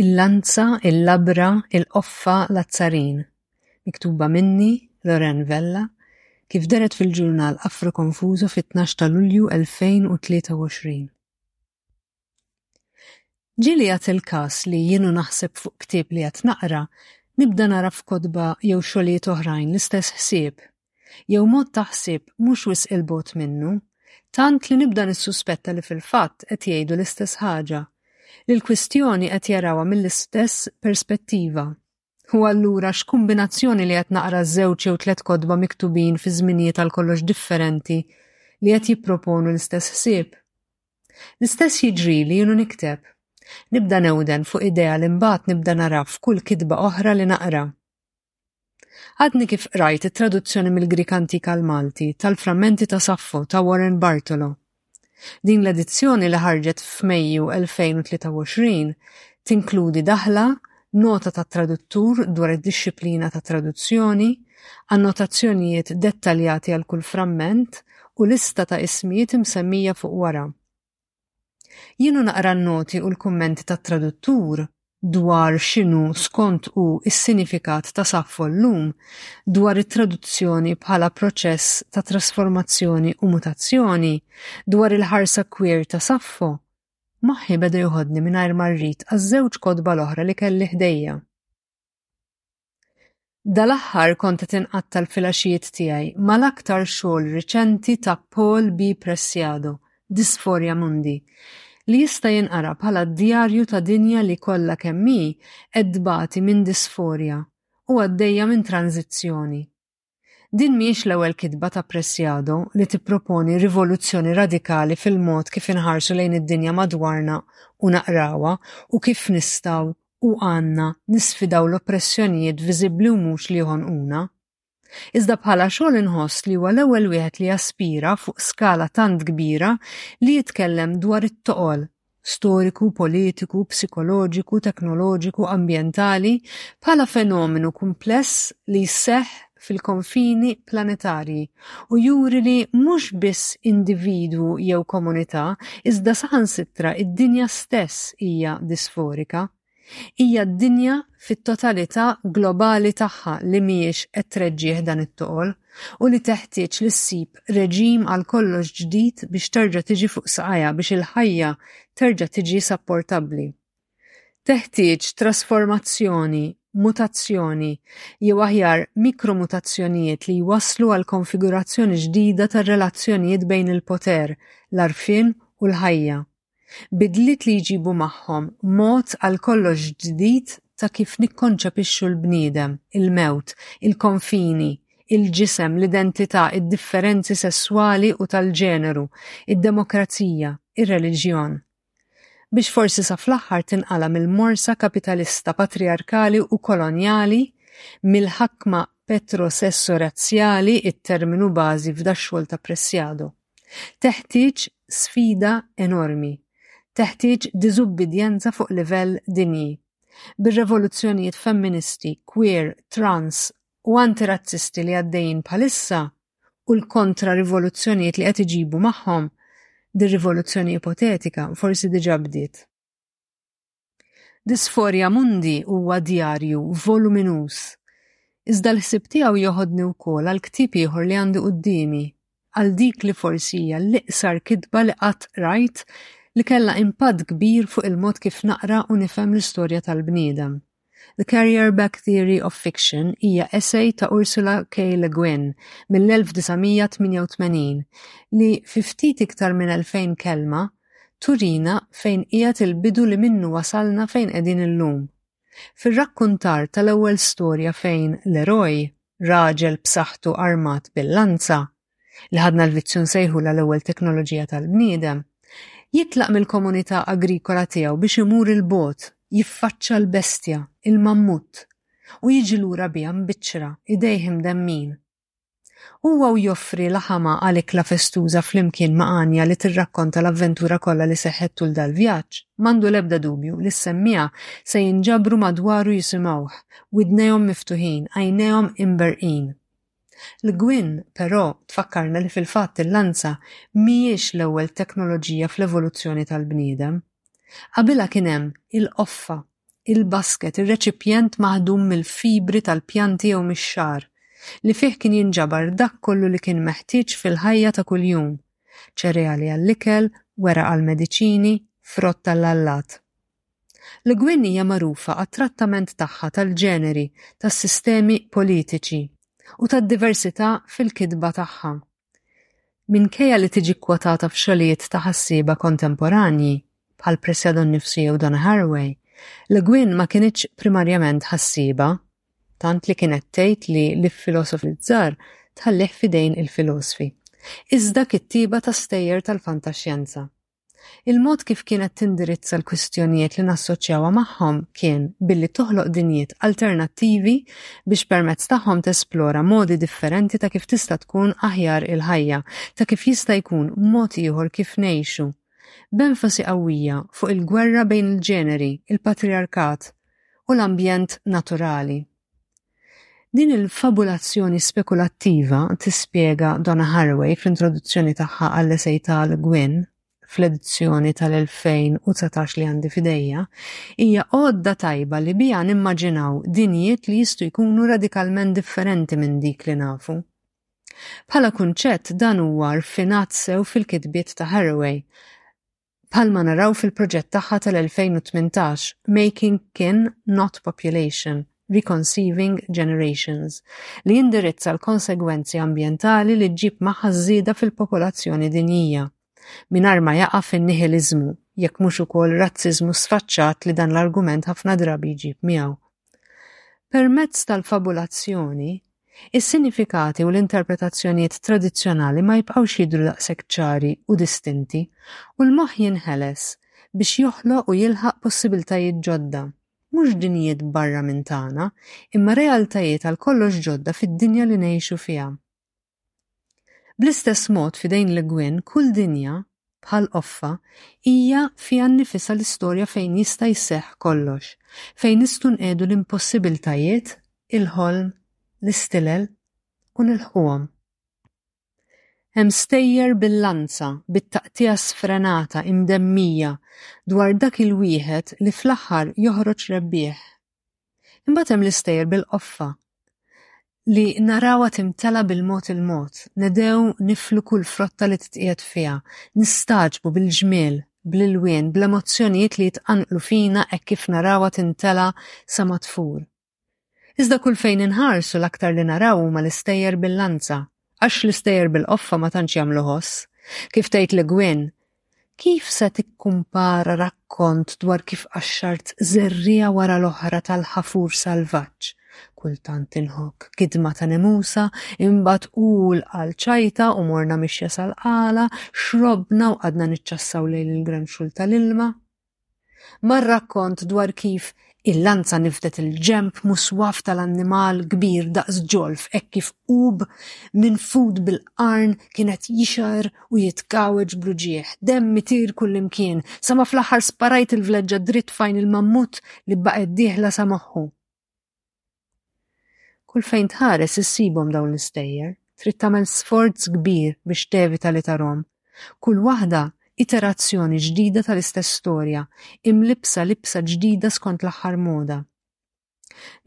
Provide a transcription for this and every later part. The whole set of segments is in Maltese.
Il-lanza, il-labra, il-qoffa, l-azzarin. Miktuba minni, Loren Vella, kif dehret fil-ġurnal Afroconfuso fit-tnax ta' Lulju 2023. Ġieli jagħti l-każ li jien u naħseb fuq ktieb li qed naqra, nibda nara f'kotba jew xogħlijiet oħrajn l-istess ħsieb jew mod ta' ħsieb mhux wisq 'il bogħod minnu, tant li nibda nissuspetta li fil-fatt qed jgħidu l-istess ħaġa, li l-kwistjoni qed jarawha mill-istess perspettiva. U allura x'kumbinazzjoni li qed naqra żewġ jew tliet kotba miktubin fi żminijiet għal kollox differenti li qed jipproponu l-istess ħsieb. L-istess jiġrili junu nikteb. Nibda newden fuq idea li mbagħad nibda naraf kull kitba oħra li naqra. Għadni kif qrajt it-traduzzjoni mill-Grik Antik għal Malti tal-frammenti ta' Saffo ta' Warren Bartolo. Din l-edizzjoni li ħarġet f'Mejju 2023 tinkludi daħla, nota ta' traduttur dwar id-dixxiplina ta' traduzzjoni, annotazzjonijiet dettaljati għal kull framment u lista ta' ismijiet imsemmija fuq wara. Jienu naqra n-noti u l-kummenti tat-traduttur dwar x'inhu skont u s-sinifikat ta' Saffo llum dwar it-traduzzjoni bħala proċess ta' trasformazzjoni u mutazzjoni dwar il-ħarsa queer ta' Saffo, moħħi beda joħodni mingħajr ma rrid għaż-żewġ kotba l-oħra li kelli ħdejja. Dal-aħħar kont qed inqatta' l-filgħaxijiet tiegħi mal-aktar xogħol riċenti ta' Paul B. Preciado, Dysphoria Mundi, li jista' jinqara bħala d-djarju ta' dinja li kollha kemm hi qed tbati minn disforja u għaddejja minn tranżizzjoni. Din mhijiex l-ewwel kitba ta' Preciado li tipproponi rivoluzzjoni radikali fil-mod kif inħarsu lejn id-dinja madwarna u naqrawha u kif nistgħu u għandna nisfidaw l-oppressjonijiet viżibbli u mhux li jħonquna. Iżda bħala xogħol inħoss li huwa l-ewwel wieħed li jaspira fuq skala tant kbira li jitkellem dwar it-toqol storiku, politiku, psikoloġiku, teknoloġiku, ambjentali, bħala fenomenu kumpless li jseħħ fil-konfini planetarji u juri li mhux biss individwu jew komunità iżda saħansitra d-dinja stess hija disforika. Hija d-dinja fit-totalità globali tagħha li mhijiex qed treġġieh dan it-toqol u li teħtieġ li ssib reġim għal kollox ġdid biex terġa' tiġi fuq saqajha biex il-ħajja terġa' tiġi sapportabbli. Teħtieġ trasformazzjoni, mutazzjoni, jew aħjar mikromutazzjonijiet li jwasslu għal konfigurazzjoni ġdida tar-relazzjonijiet bejn il-poter, l-għarfien u l-ħajja. Bidliet li jġibu magħhom mod għal kollox ġdid ta' kif nikkonċepixxu l-bniedem, il-mewt, il-konfini, il-ġisem, l-identità, id-differenzi sesswali u tal-ġeneru, id-demokrazija, ir-reliġjon. Biex forsi sa fl-aħħar tinqala' mill-morsa kapitalista patrijarkali u kolonjali, mill-ħakma petro-sesso-razzjali, it-terminu bażi f'dax-xogħol ta' Preciado. Teħtieġ sfida enormi. Teħtieġ diżubbidjenza fuq livell dinji. Bir-revoluzzjonijiet femministi, queer, trans u anti-razzisti li għaddejjin bħalissa u l-kontra-rivoluzzjonijiet li qed iġibu magħhom, dir-rivoluzzjoni ipotetika forsi diġà bdiet. Dysphoria Mundi huwa djarju voluminuż, iżda l-ħsieb tiegħu joħodni wkoll għal ktieb ieħor li għandi quddiemi, għal dik li forsi hija l-iqsar kitba li qatt qrajt li kellha impatt kbir fuq il-mod kif naqra u nifhem l-istorja tal-bniedem. The Carrier Bag Theory of Fiction hija essej ta' Ursula K. Le Guin mill-1988 li fi ftit iktar minn 2000 kelma turina fejn qiegħed il-bidu li minnu wasalna fejn qegħdin illum. Fir-rakkuntar tal-ewwel storja fejn l-eroj, raġel b'saħħtu armat bil-lanza, li ħadna l-vizzju nsejħulha l-ewwel teknoloġija tal-bniedem, jitlaq mill-komunità agrikola tiegħu biex imur 'il bogħod, jiffaċċa l-bestja, il-mammut, u jiġi lura biha mbiċċra, idejh imdemmin. Huwa u joffri laħama għal ikla festuża flimkien ma' Anja li tirrakkonta l-avventura kollha li seħħet tul dal-vjaġġ. M'għandu l-ebda dubju li s-semmiegħa se jinġabru madwaru jisimgħuh, widnejhom miftuħin, għajnejhom imberqin. L-gwin, però, tfakkarna li fil-fatt il-lanza mhijiex l-ewwel teknoloġija fl-evoluzzjoni tal-bniedem. Qabilha kien hemm il-qoffa il-basket, ir-reċipjent maħdum mill-fibri tal-pjanti jew mix-xagħar, li fih kien jinġabar dak kollu li kien meħtieġ fil-ħajja ta' kuljum, ċereali għall-ikel, weraq għall-mediċini, frott għall-għallat. L-Gwin hija magħrufa għat-trattament tagħha tal-ġeneri, tas-sistemi politiċi, u tad-diversità fil-kitba tagħha. Minkejja li tiġi kkwotata f'xogħlijiet ta' ħassieba kontemporanji bħal Preciado nnifsu jew Donna Haraway, Le Guin ma kinitx primarjament ħassieba, tant li kienet tgħid li l-iffilosofizzar tħallih f'idejn il-filosfi. Iżda kittieba ta' stejjer tal-fantaxjenza. Il-mod kif kienet tindirizza l-kwistjonijiet li nassoċjawha magħhom kien billi toħloq dinjiet alternattivi biex permezz tagħhom tesplora modi differenti ta' kif tista' tkun aħjar il-ħajja, ta' kif jista' jkun mod ieħor kif ngħixu. B'enfasi qawwija fuq il-gwerra bejn il-ġeneri, il-patrijarkat, u l-ambjent naturali. Din il-fabulazzjoni spekulattiva tispjega Donna Haraway fl-introduzzjoni tagħha għall-esej tal Gwyn fl-edizzjoni tal-2019 li għandi fidejja, hija għodda tajba li biha nimmaġinaw dinjiet li jistgħu jkunu radikalment differenti minn dik li nafu. Bħala kunċett dan huwa rfinat sew fil-kitbiet ta' Haraway, bħalma naraw fil-proġett tagħha tal-2018 Making Kin Not Population, Reconceiving Generations, li jindirizza l-konsegwenzi ambjentali li ġġib magħha ż-żieda fil-popolazzjoni dinjija, mingħajr ma jaqa' fin-nihiliżmu, jekk mhux ukoll razziżmu sfaċċat li dan l-argument ħafna drabi jġib miegħu. Permezz tal-fabulazzjoni, Is-sinifikati u l-interpretazzjonijiet tradizzjonali ma jibqgħux jidhru daqshekk ċari u distinti, u l-moħħ jinħeles biex joħloq u jilħaq possibiltajiet ġodda, mhux dinjiet barra minn tagħna, imma realtajiet għal kollox ġodda fid-dinja li ngħixu fiha. Bl-istess mod, f'idejn Le Guin, kull dinja, bħal qoffa, hija fiha nnifisha l-istorja fejn jista' jseħħ kollox, fejn nistgħu nqiegħdu l-impossibiltajiet, il-ħolm, l-istilel, u nilħquhom. Hemm stejjer bil-lanza, bit-taqtigħa sfrenata, imdemmija, dwar dak il-wieħed li fl-aħħar joħroġ rebbieħ. Imbagħad hemm l-istejjer bil-qoffa li narawa timtela bil-mod il-mod, nedew niflu kull frotta li titqiegħed fiha, nistaġbu bil-ġmiel, bl-ilwien, bl-emozzjonijiet li jitqanqlu fina hekk kif narawa timtela sa ma tfur. Iżda kull fejn inħarsu l-aktar li naraw huma l-istejjer bil-lanza, Għax l-istejjer bil-qoffa ma tantx jagħmlu ħoss. Kif tgħid Le Guin, Kif se tikkumpara rakkont dwar kif qaxxart żerriegħa wara l-oħra tal-ħafur salvaġġ? Kultant inħokk kidma ta' nemusa, imbagħad qul qal ċajta u morna mixja sal-qala, xrobna u qgħadna niċċassaw lejn il-granxul tal-ilma. Mar-rakkont dwar kif il-lanza nifdet il-ġenb muswaf tal-annimal kbir daqs ġolf hekk kif qub minn fud bil-qarn kien qed jixgħer u jitkawweġ bl-uġigħ, demm itir kullimkien, sa ma fl-aħħar sparajt il-vleġġa dritt f'għajn il-mammut li baqgħet dieħla sa moħħu. Kull fejn tħares issibhom dawn l-istejjer, trid tagħmel sforz kbir biex tevita li tarhom. Kull waħda iterazzjoni ġdida tal-istess storja, imlibsa libsa ġdida skont l-aħħar moda.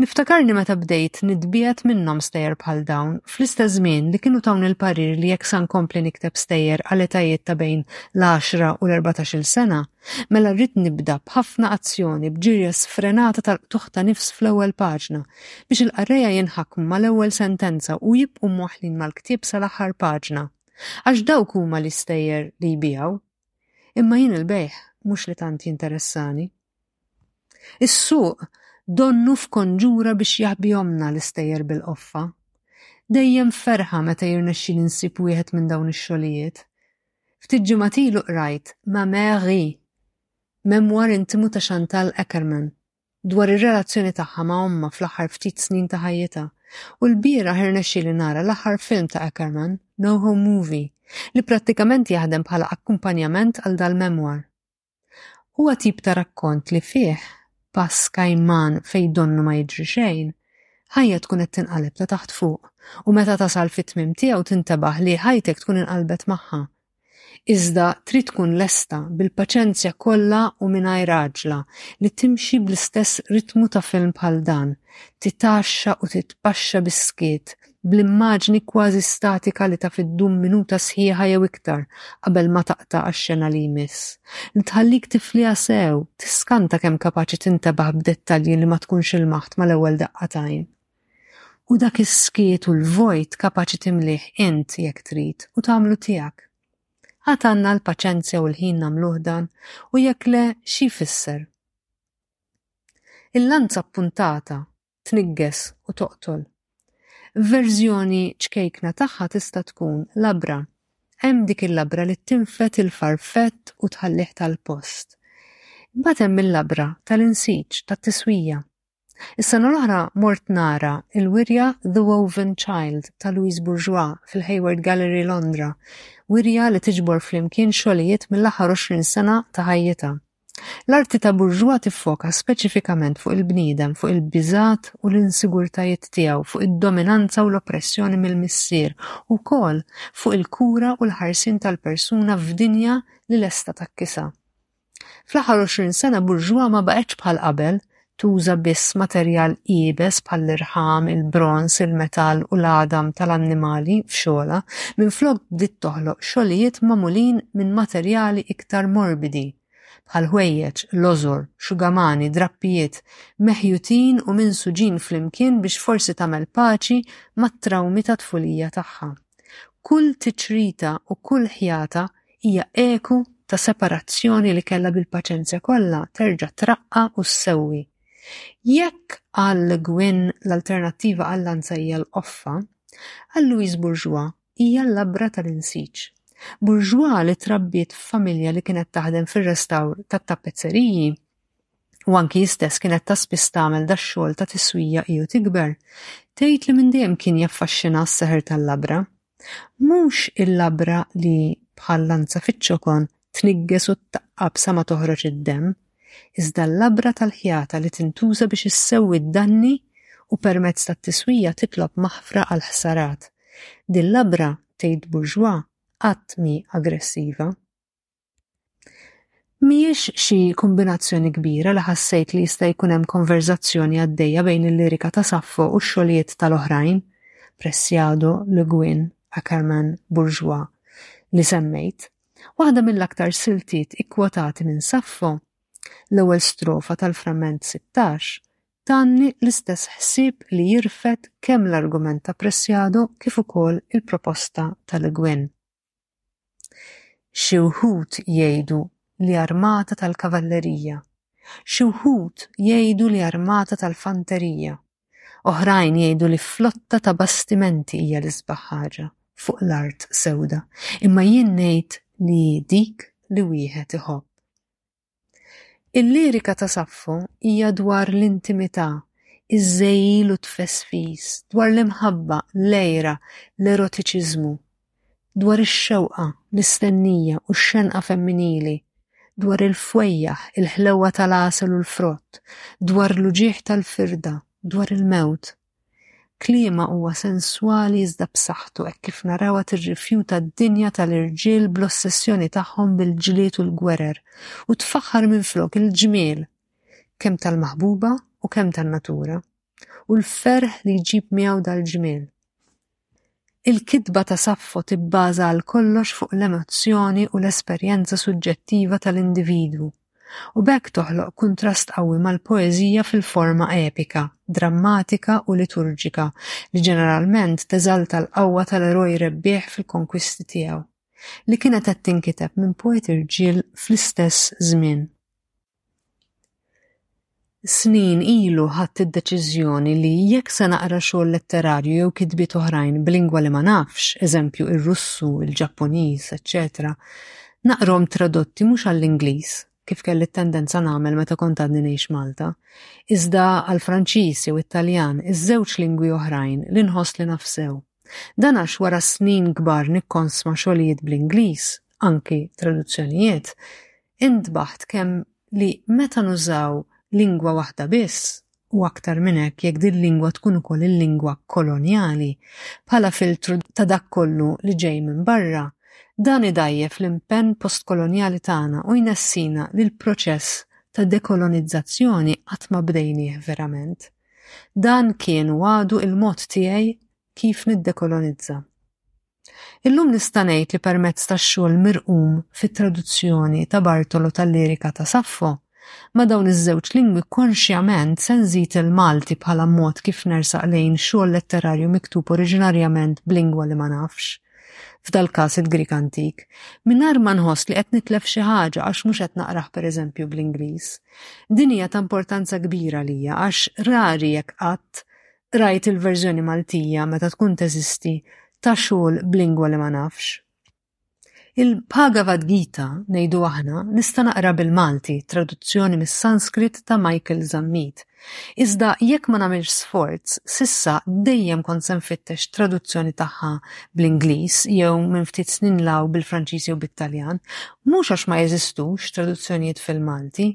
Niftakarni meta bdejt nitbiegħed minnhom stejjer bħal dawn, fl-istess żmien li kienu tawni l-parir li jekk sa nkompli nikteb stejjer għal etajiet ta' bejn l-10 u l-14-il sena, Mela rrid nibda b'ħafna azzjoni, b'ġirja sfrenata tal-qtugħ ta' nifs fl-ewwel paġna, biex il-qarrejja jinħakmu mal-ewwel sentenza u jibqgħu mwaħħlin mal-ktieb sal-aħħar paġna. Għax dawk huma l-istejjer li jbigħu. Imma jien il-bejgħ mhux li tant jinteressani. Is-suq donnu f'konġura biex jaħbihomlna l-istejjer bil-qoffa. Dejjem ferħa meta jirnexxili nsib wieħed minn dawn ix-xogħlijiet. Ftit ġimgħat ilu qrajt Ma mère rit, memwar intimu ta' Chantal Akerman, dwar ir-relazzjoni tagħha ma' ommha fl-aħħar ftit snin ta' ħajjitha, u lbieraħ irnexxieli nara l-aħħar film ta' Akerman, No Home Movie, li prattikament jaħdem bħala akkumpanjament għal dal-memwar. Huwa tip ta' rakkont li fih pass kajman fej donnu ma jiġri xejn, ħajja tkun qed tinqaleb ta' taħt fuq u meta tasal fit-tmiem tiegħu tintebaħ li ħajtek tkun inqalbet magħha. Iżda trid tkun lesta bil-paċenzja kollha u mingħajr għaġla li timxi bl-istess ritmu ta' film bħal dan, titaxxa u titpaxxa bis-skiet bl-immaġni kważi statika li taf iddum minuta sħiħa jew iktar qabel ma taqta' għax-xena li jmiss, li tħallik tifliha sew, tiskanta kemm kapaċi tintebaħ b'dettalji li ma tkunx ilmaħt mal-ewwel daqqa t'għajn. U dak is-skiet u l-vojt kapaċi timlih int jekk trid u tagħmlu tiegħek. Għad għandna l-paċenzja u l-ħin nagħmluh dan u jekk le xi jfisser? Il-lanza ppuntata tnigges u toqtol. Verżjoni ċkejkna tagħha tista' tkun labra. Hemm dik il-labra li tinfed il-farfett u tħallih tal-post. Imbagħad hemm il-labra tal-insiġ, tat-tiswija. Is-sena l-oħra mort nara il-wirja The Woven Child ta' Louise Bourgeois fil-Hayward Gallery Londra, wirja li tiġbor flimkien xogħlijiet mill-aħħar 20 sena ta' ħajjitha. L-arti ta' Bourgeois tiffoka speċifikament fuq il-bniedem, fuq il-biżgħat u l-insigurtajiet tiegħu, fuq id-dominanza u l-oppressjoni mill-missier, u wkoll fuq il-kura u l-ħarsien tal-persuna f'dinja li lesta takkisha. Fl-aħħar 20 sena Bourgeois ma baqgħetx bħal qabel, tuża biss materjal iebes bħall-irħam, il-bronż, il-metall u l-għadam tal-annimali f'xogħolha, minflok bdiet toħloq xogħlijiet magħmulin minn materjali iktar morbidi, bħal ħwejjeġ, lożor, xugamani, drappijiet, meħjutin u minsuġin flimkien biex forsi tagħmel paċi mat-trawmi tat-tfulija tagħha. Kull tiċrita u kull ħjata hija eku ta' separazzjoni li kellha bil-paċenzja kollha terġa' traqqa' u ssewwi. Jekk għal Le Guin l-alternattiva għall-anza hija l-qoffa, għal Louise Bourgeois hija l-labra tal-insiġ. Bourgeois li trabbiet f'familja li kienet taħdem fir-restawr tat-tappezzeriji, u anki hi stess kienet ta' spiss tagħmel dax-xogħol ta' tiswija hi u tikber, tgħid li minn dejjem kien jaffaxxinha s-seħer tal-labra. Mhux il-labra li, bħal lanza fiċ-ċokon, tniggeż u ttaqqab sa ma toħroġ id-demm, iżda l-labra tal-ħjata li tintuża biex issewwi d-danni u permezz tat-tiswija titlob maħfra għall-ħsarat. Dil-labra, tgħid bourgeois, qatt mhi aggressiva. Mhijiex xi kombinazzjoni kbira li ħassejt li jista' jkun hemm konverżazzjoni għaddejja bejn il-lirika ta' Saffo u x-xogħlijiet tal-oħrajn, Preciado, Le Guin, Ackerman, Bourgeois, li semmejt. Waħda mill-aktar siltiet ikkwotati minn Saffo, l-ewwel strofa tal-framment 16, tanni l-istess ħsieb li jirfed kemm l-argument ta' Preciado kif ukoll il-proposta ta' Le Guin. Xi wħud jgħidu li armata tal-kavallerija, xi wħud jgħidu li armata tal-fanterija, oħrajn jgħidu li flotta ta' bastimenti hija l-isbaħ ħaġa fuq l-art sewda, imma jien ngħid li hi dik li wieħed iħobb. Il-lirika ta' Saffo hija dwar l-intimità, iż-żegħil u t-tfesfis, dwar l-imħabba, l-għira, l-erotiċiżmu, dwar ix-xewqa, l-istennija u x-xenqa femminili, dwar il-fwejjaħ, il-ħlewwa tal-għasel u l-frott, dwar l-uġigħ tal-firda, dwar il-mewt. Kliema huwa senswali iżda b'saħħtu hekk kif narawha tirrifjuta d-dinja tal-irġiel bl-ossessjoni tagħhom bil-ġlied u l-gwerer u tfaħħar minflok il-ġmiel kemm tal-maħbuba u kemm tan-natura u l-ferħ li jġib miegħu dal-ġmiel. Il-kitba ta' Saffo tibbaża għal kollox fuq l-emozzjoni u l-esperjenza suġġettiva tal-individwu, u b'hekk toħloq kuntrast qawwi mal-poeżija fil-forma epika, drammatika u liturġika li ġeneralment teżalta l-qawwa tal-eroj rebbieħ fil-konkwisti tiegħu, li kienet qed tinkiteb minn poeti rġiel fl-istess żmien. Snin ilu ħadt id-deċiżjoni li jekk se naqra xogħol letterarju jew kitbiet oħrajn b'lingwa li ma nafx, eżempju ir-Russu, il-Ġappuniż, eċċetera, naqrahom tradotti mhux għall-Ingliż, kif kelli t-tendenza nagħmel meta kont għadni ngħix Malta, iżda għall-Franċiż jew it-Taljan, iż-żewġ lingwi oħrajn li nħoss li naf sew. Dan għax wara snin kbar nikkonsma xogħlijiet bl-Ingliż, anki traduzzjonijiet, intbaħt kemm li meta nużaw lingwa waħda biss, u aktar minn hekk jekk din lingwa tkun ukoll il-lingwa kolonjali, bħala filtru ta' dak kollu li ġej minn barra, dan idgħajjef l-impenn postkolonjali tagħna u jnessina li l-proċess ta' dekolonizzazzjoni qatt ma bdejnieh verament. Dan kien u għadu il-mod tiegħi kif niddekolonizza. Illum nista' ngħid li permezz tax-xogħol mirqum fit-traduzzjoni ta' Bartolo tal-lirika ta' Saffo, ma' dawn iż-żewġ lingwi konxjament se nżid il-Malti bħala mod kif nersaq lejn xogħol letterarju miktub oriġinarjament b'lingwa li ma nafx, f'dal-każ il-Grieg antik, mingħajr ma nħoss li qed nitlef xi ħaġa għax mhux qed naqrah pereżempju bl-Ingliż. Din hija ta' importanza kbira għalija għax rari jekk qatt rajt il-verżjoni Maltija meta tkun teżisti ta' xogħol b'lingwa li ma nafx. Il-Bhagavad Gita, ngħidu aħna, nista' naqra bil-Malti, traduzzjoni mis-Sanskrit ta' Michael Zammit, Iżda jekk ma nagħmilx sforz, s'issa dejjem kont se nfittex traduzzjoni tagħha bl-Ingliż jew minn ftit snin 'l hawn bil-Franċiż jew bit-Taljan, mhux għax ma jeżistux traduzzjonijiet fil-Malti.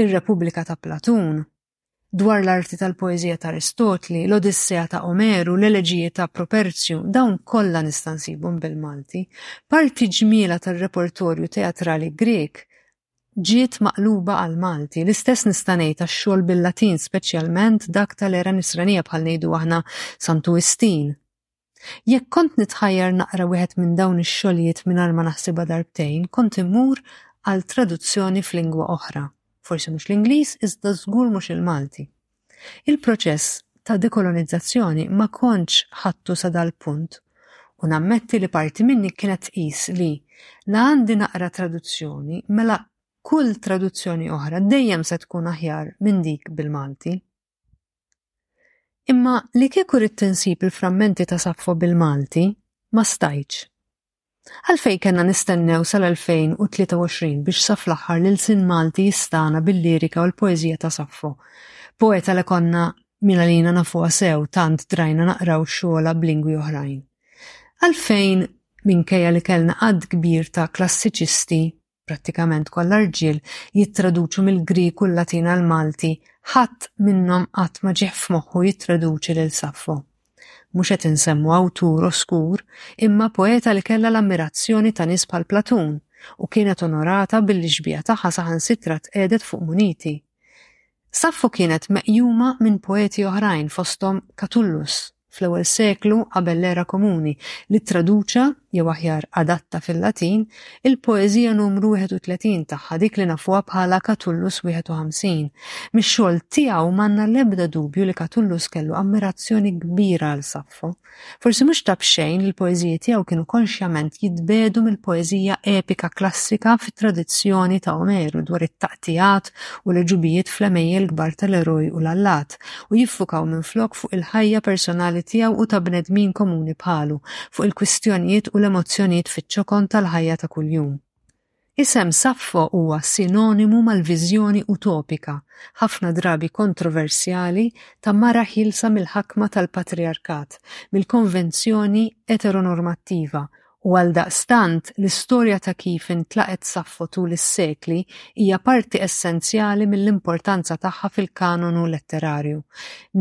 Ir-Repubblika ta' Platun, Dwar l-Arti tal-Poeżija t'Aristotli, l-Odissea ta' Omeru, l-Eleġiji ta' Properzju, dawn kollha nista' nsibhom bil-Malti. Parti ġmielha tar-repertorju teatrali Grieg ġiet maqluba għall-Malti. L-istess nista' ngħid għax-xogħol bil-Latin, speċjalment dak tal-era Nisranija bħal ngħidu aħna Santu Istin. Jekk kont nitħajjar naqra wieħed minn dawn ix-xogħlijiet mingħajr ma naħsibha darbtejn, kont immur għal traduzzjoni f'lingwa oħra. Forsi mhux l-Ingliż, iżda żgur mhux il-Malti. Il-proċess ta' dekolonizzazzjoni ma kontx ħadtu sa dal-punt u nammetti li parti minni kienet tqis li la għandi naqra traduzzjoni mela kull traduzzjoni oħra dejjem se tkun aħjar minn dik bil-Malti. Imma li kieku rid tinsib il-frammenti ta' Saffo bil-Malti, ma stajċ. Għalfejn kellna nistennew sal-2023 biex sa fl-aħħar l-ilsien Malti jistagħna bil-lirika u l-poeżija ta' Saffo, poeta li konna mingħalina nafuha sew tant drajna naqraw xogħolha b'lingwi oħrajn? Għalfejn minkejja li kellna għadd kbir ta' klassiċisti prattikament kollha rġiel, jittraduċu mill-Grieg u l-Latin għall-Malti, ħadd minnhom qatt ma ġieh f'moħħu jittraduċi lil Saffo. Mhux qed insemmu awtur oskur, imma poeta li kellha l-ammirazzjoni ta' nies bħal Platun u kienet onorata billi xbieha tagħha saħansitra tqiegħdet fuq muniti. Saffo kienet meqjuma minn poeti oħrajn fosthom Catullus, fl-ewwel seklu qabel l-era komuni, li ttraduċa, jew aħjar adatta fil-Latin, il-poeżija numru 31 tagħha, dik li nafuha bħala Catullus 51. Mix-xogħol tiegħu m'għandna l-ebda dubju li Catullus kellu ammirazzjoni kbira għal Saffo. Forsi mhux ta' b'xejn li l-poeżiji tiegħu kienu konxjament jitbegħdu mill-poeżija epika klassika fit-tradizzjoni ta' Omeru dwar it tiegħat u l-għeġubijiet fl-għemejjel kbar tal-eroj u l-allat, u jiffukaw minflok fuq il-ħajja personali tiegħu u ta' bnedmin komuni bħalu, fuq il-kwistjonijiet u l-emozzjonijiet fiċ-ċokon tal-ħajja ta' kuljum. Isem Saffo huwa sinonimu mal-viżjoni utopika, ħafna drabi kontroversjali, ta' mara ħielsa mill-ħakma tal-patrijarkat, mill-konvenzjoni eteronormattiva, u għaldaqstant l-istorja ta' kif intlaqgħet Saffo tul is-sekli hija parti essenzjali mill-importanza tagħha fil-kanonu letterarju.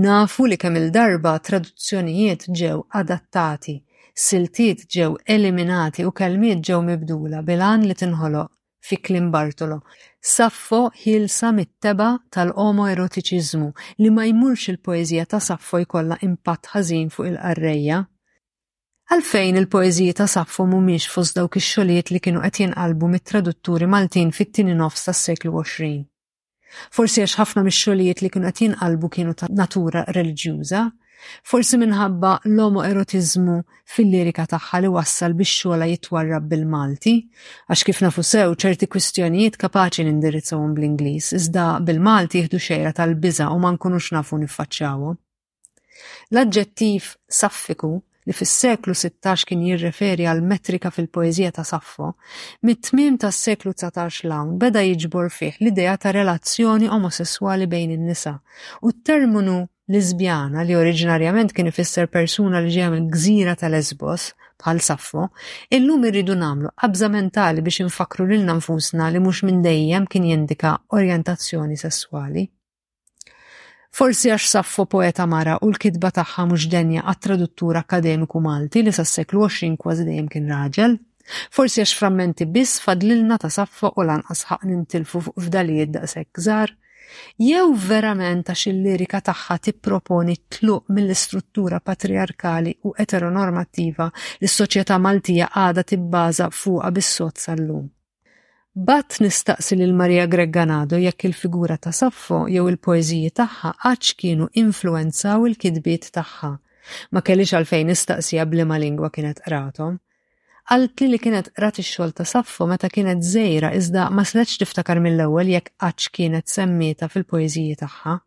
Nafu li kemm-il darba traduzzjonijiet ġew adattati, siltiet ġew eliminati u kelmiet ġew mibdula bil-għan li tinħoloq, fi kliem Bartolo, Saffo ħielsa mit-tebgħa tal-omoerotiċiżmu, li ma jmurx il-poeżija ta' Saffo jkollha impatt ħażin fuq il-qarrejja. Għalfejn il-poeżiji ta' Saffo mhumiex fost dawk ix-xogħlijiet li kienu qed jinqalbu mit-tradutturi Maltin fit-tieni nofs tas-seklu 20? Forsi għax ħafna mix-xogħlijiet li kienu qed jinqalbu kienu ta' natura reliġjuża, forsi minħabba l-omoerotiżmu fil-lirika tagħha li wassal biex xogħla jitwarrab bil-Malti, għax kif nafu sew ċerti kwistjonijiet kapaċi nindirizzawhom bl-Ingliż, iżda bil-Malti jieħdu xejra tal-biża' u ma nkunux nafu niffaċċjawhom. L-aġġettiv saffiku, li fis-seklu 16 kien jirreferi għal metrika fil-poeżija ta' Saffo, mit-tmiem tas-seklu 19 'l hawn beda jiġbor fih l-idea ta' relazzjoni omosesswali bejn in-nisa, u t-terminu Liżbjana, li oriġinarjament kien ifisser persuna li ġejja mill-gżira ta' Lesbos, bħal Saffo, illum irridu nagħmlu qabża mentali biex infakkru lilna nfusna li mhux minn dejjem kien jindika orjentazzjoni sesswali. Forsi għax Saffo poeta mara u l-kitba tagħha mhux denja għat-traduttur akkademiku Malti li sas-seklu 20 kważi dejjem kien raġel. Forsi għax frammenti biss fadlilna ta' Saffo u lanqas ħaq nintilfu fuq fdalijiet daqshekk żgħar. Jew verament għax il-lirika tagħha tipproponi t-tluq mill-istruttura patriarkali u eteronormattiva li s-soċjetà Maltija għadha tibbaża fuqha bis-sod sal-lum. B'għadd nistaqsi lil Maria Gregganado jekk il-figura ta' Saffo jew il-poeżiji tagħha għadx kienu influwenzaw il-kitbiet tagħha. Ma kellix għalfejn nistaqsiha b'liema lingwa kienet qrathom. Qaltli li kienet qrat ix-xogħol ta' Saffo meta kienet żgħira iżda ma setgħetx tiftakar mill-ewwel jekk għadx kienet semmietha fil-poeżiji tagħha.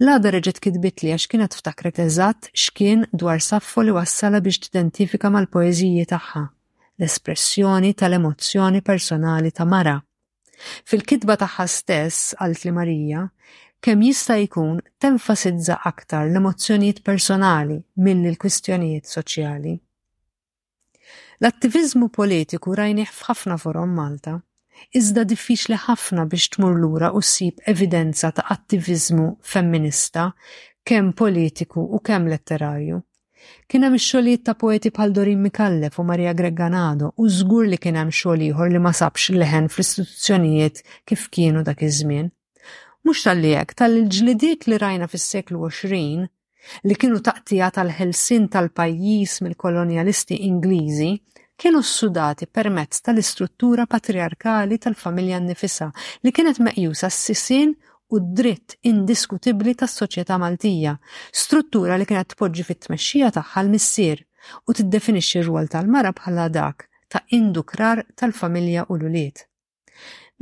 L-għada reġgħet kitbitli għax kienet ftakret eżatt x'kien dwar Saffo li wassalha biex tidentifika mal-poeżiji tagħha, l-espressjoni tal-emozzjoni personali ta' mara. Fil-kitba tagħha stess, qaltli Marija, kemm jista' jkun tenfasizza aktar l-emozzjonijiet personali milli l-kwistjonijiet soċjali. L-attiviżmu politiku rajnih f'ħafna forom Malta, iżda diffiċli ħafna biex tmur lura u ssib evidenza ta' attiviżmu femminista kemm politiku u kemm letterarju. Kien hemm ix-xogħlijiet ta' poeti bħal Doreen Micallef u Maria Gregganado u żgur li kien hemm xogħol ieħor li ma sabx leħen fl-istituzzjonijiet kif kienu dak iż-żmien. Mhux talli hekk, talli l-ġlidiet li rajna fis-seklu 20 li kienu taqtija tal-ħelsien tal-pajjiż mill-kolonjalisti Ingliżi, kienu ssudati permezz tal-istruttura patriarkali tal-familja nnifisha li kienet meqjusa s-sisien u d-dritt indiskutibbli tas-soċjetà Maltija, struttura li kienet tpoġġi fit-tmexxija tagħha l-missier u tiddefinixxi r-rwol tal-mara bħala dak ta' indukrar tal-familja u l-ulied.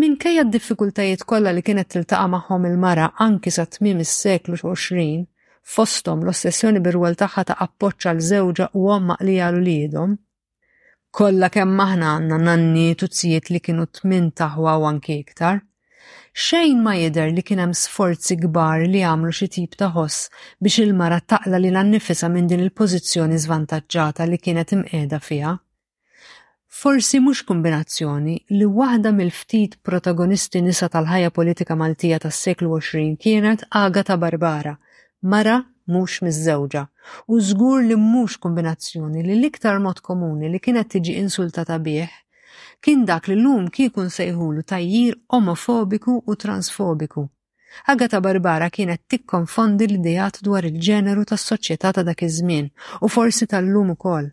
Minkejja d-diffikultajiet kollha li kienet tiltaqa' magħhom il-mara anki sa tmiem is-seklu 20, fosthom l-ossessjoni bir-rwol tagħha ta' appoġġ għal żewġha u omm maqlija għal uliedhom. Kollha kemm aħna għandna nanniet u tzijiet li kienu tmien taħwa u anki iktar. Xejn ma jidher li kien hemm sforzi kbar li għamlu xi tip ta' ħoss biex il-mara taqla lilha nnifisha minn din il-pożizzjoni żvantaġġata li kienet imqiegħda fiha. Forsi mhux kombinazzjoni li waħda mill-ftit protagonisti nisa tal-ħajja politika Maltija tas-seklu 20 kienet Agata Barbara, mara mhux miżżewġa, u żgur li mhux kombinazzjoni li l-iktar mod komuni li kienet tiġi insultata bih kien dak li llum kieku nsejħulu tajjir omofobiku u transfobiku. Agata Barbara kienet tikkonfondi l-ideat dwar il-ġeneru tas-soċjetà ta' dak iż-żmien u forsi tal-lum ukoll.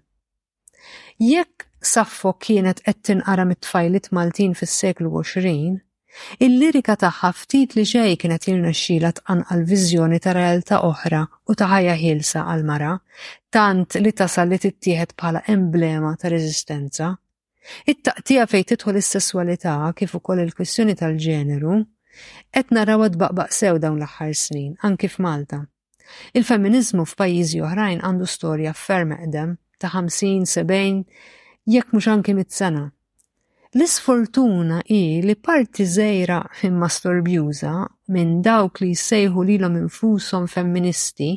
Jekk Saffo kienet qed tinqara mit-tfajliet Maltin fis-seklu 20, il-lirika tagħha ftit li xejn kienet jirnexxilha tqanqal viżjoni ta' realtà oħra u ta' ħajja ħielsa għall-mara, tant li tasal li tittieħed bħala emblema ta' reżistenza. It-taqtigħa fejn tidħol is-sesswalità kif ukoll il-kwistjoni tal-ġeneru qed narawha tbaqbaq sew dawn l-aħħar snin, anki f'Malta. Il-femminizmu f'pajjiżi oħrajn għandu storja ferm eqdem ta' 50, 70, jekk mhux anki mit sena. L-isfortuna hi li parti żejra imma storbjuża minn dawk li jsejħu lilhom infushom femministi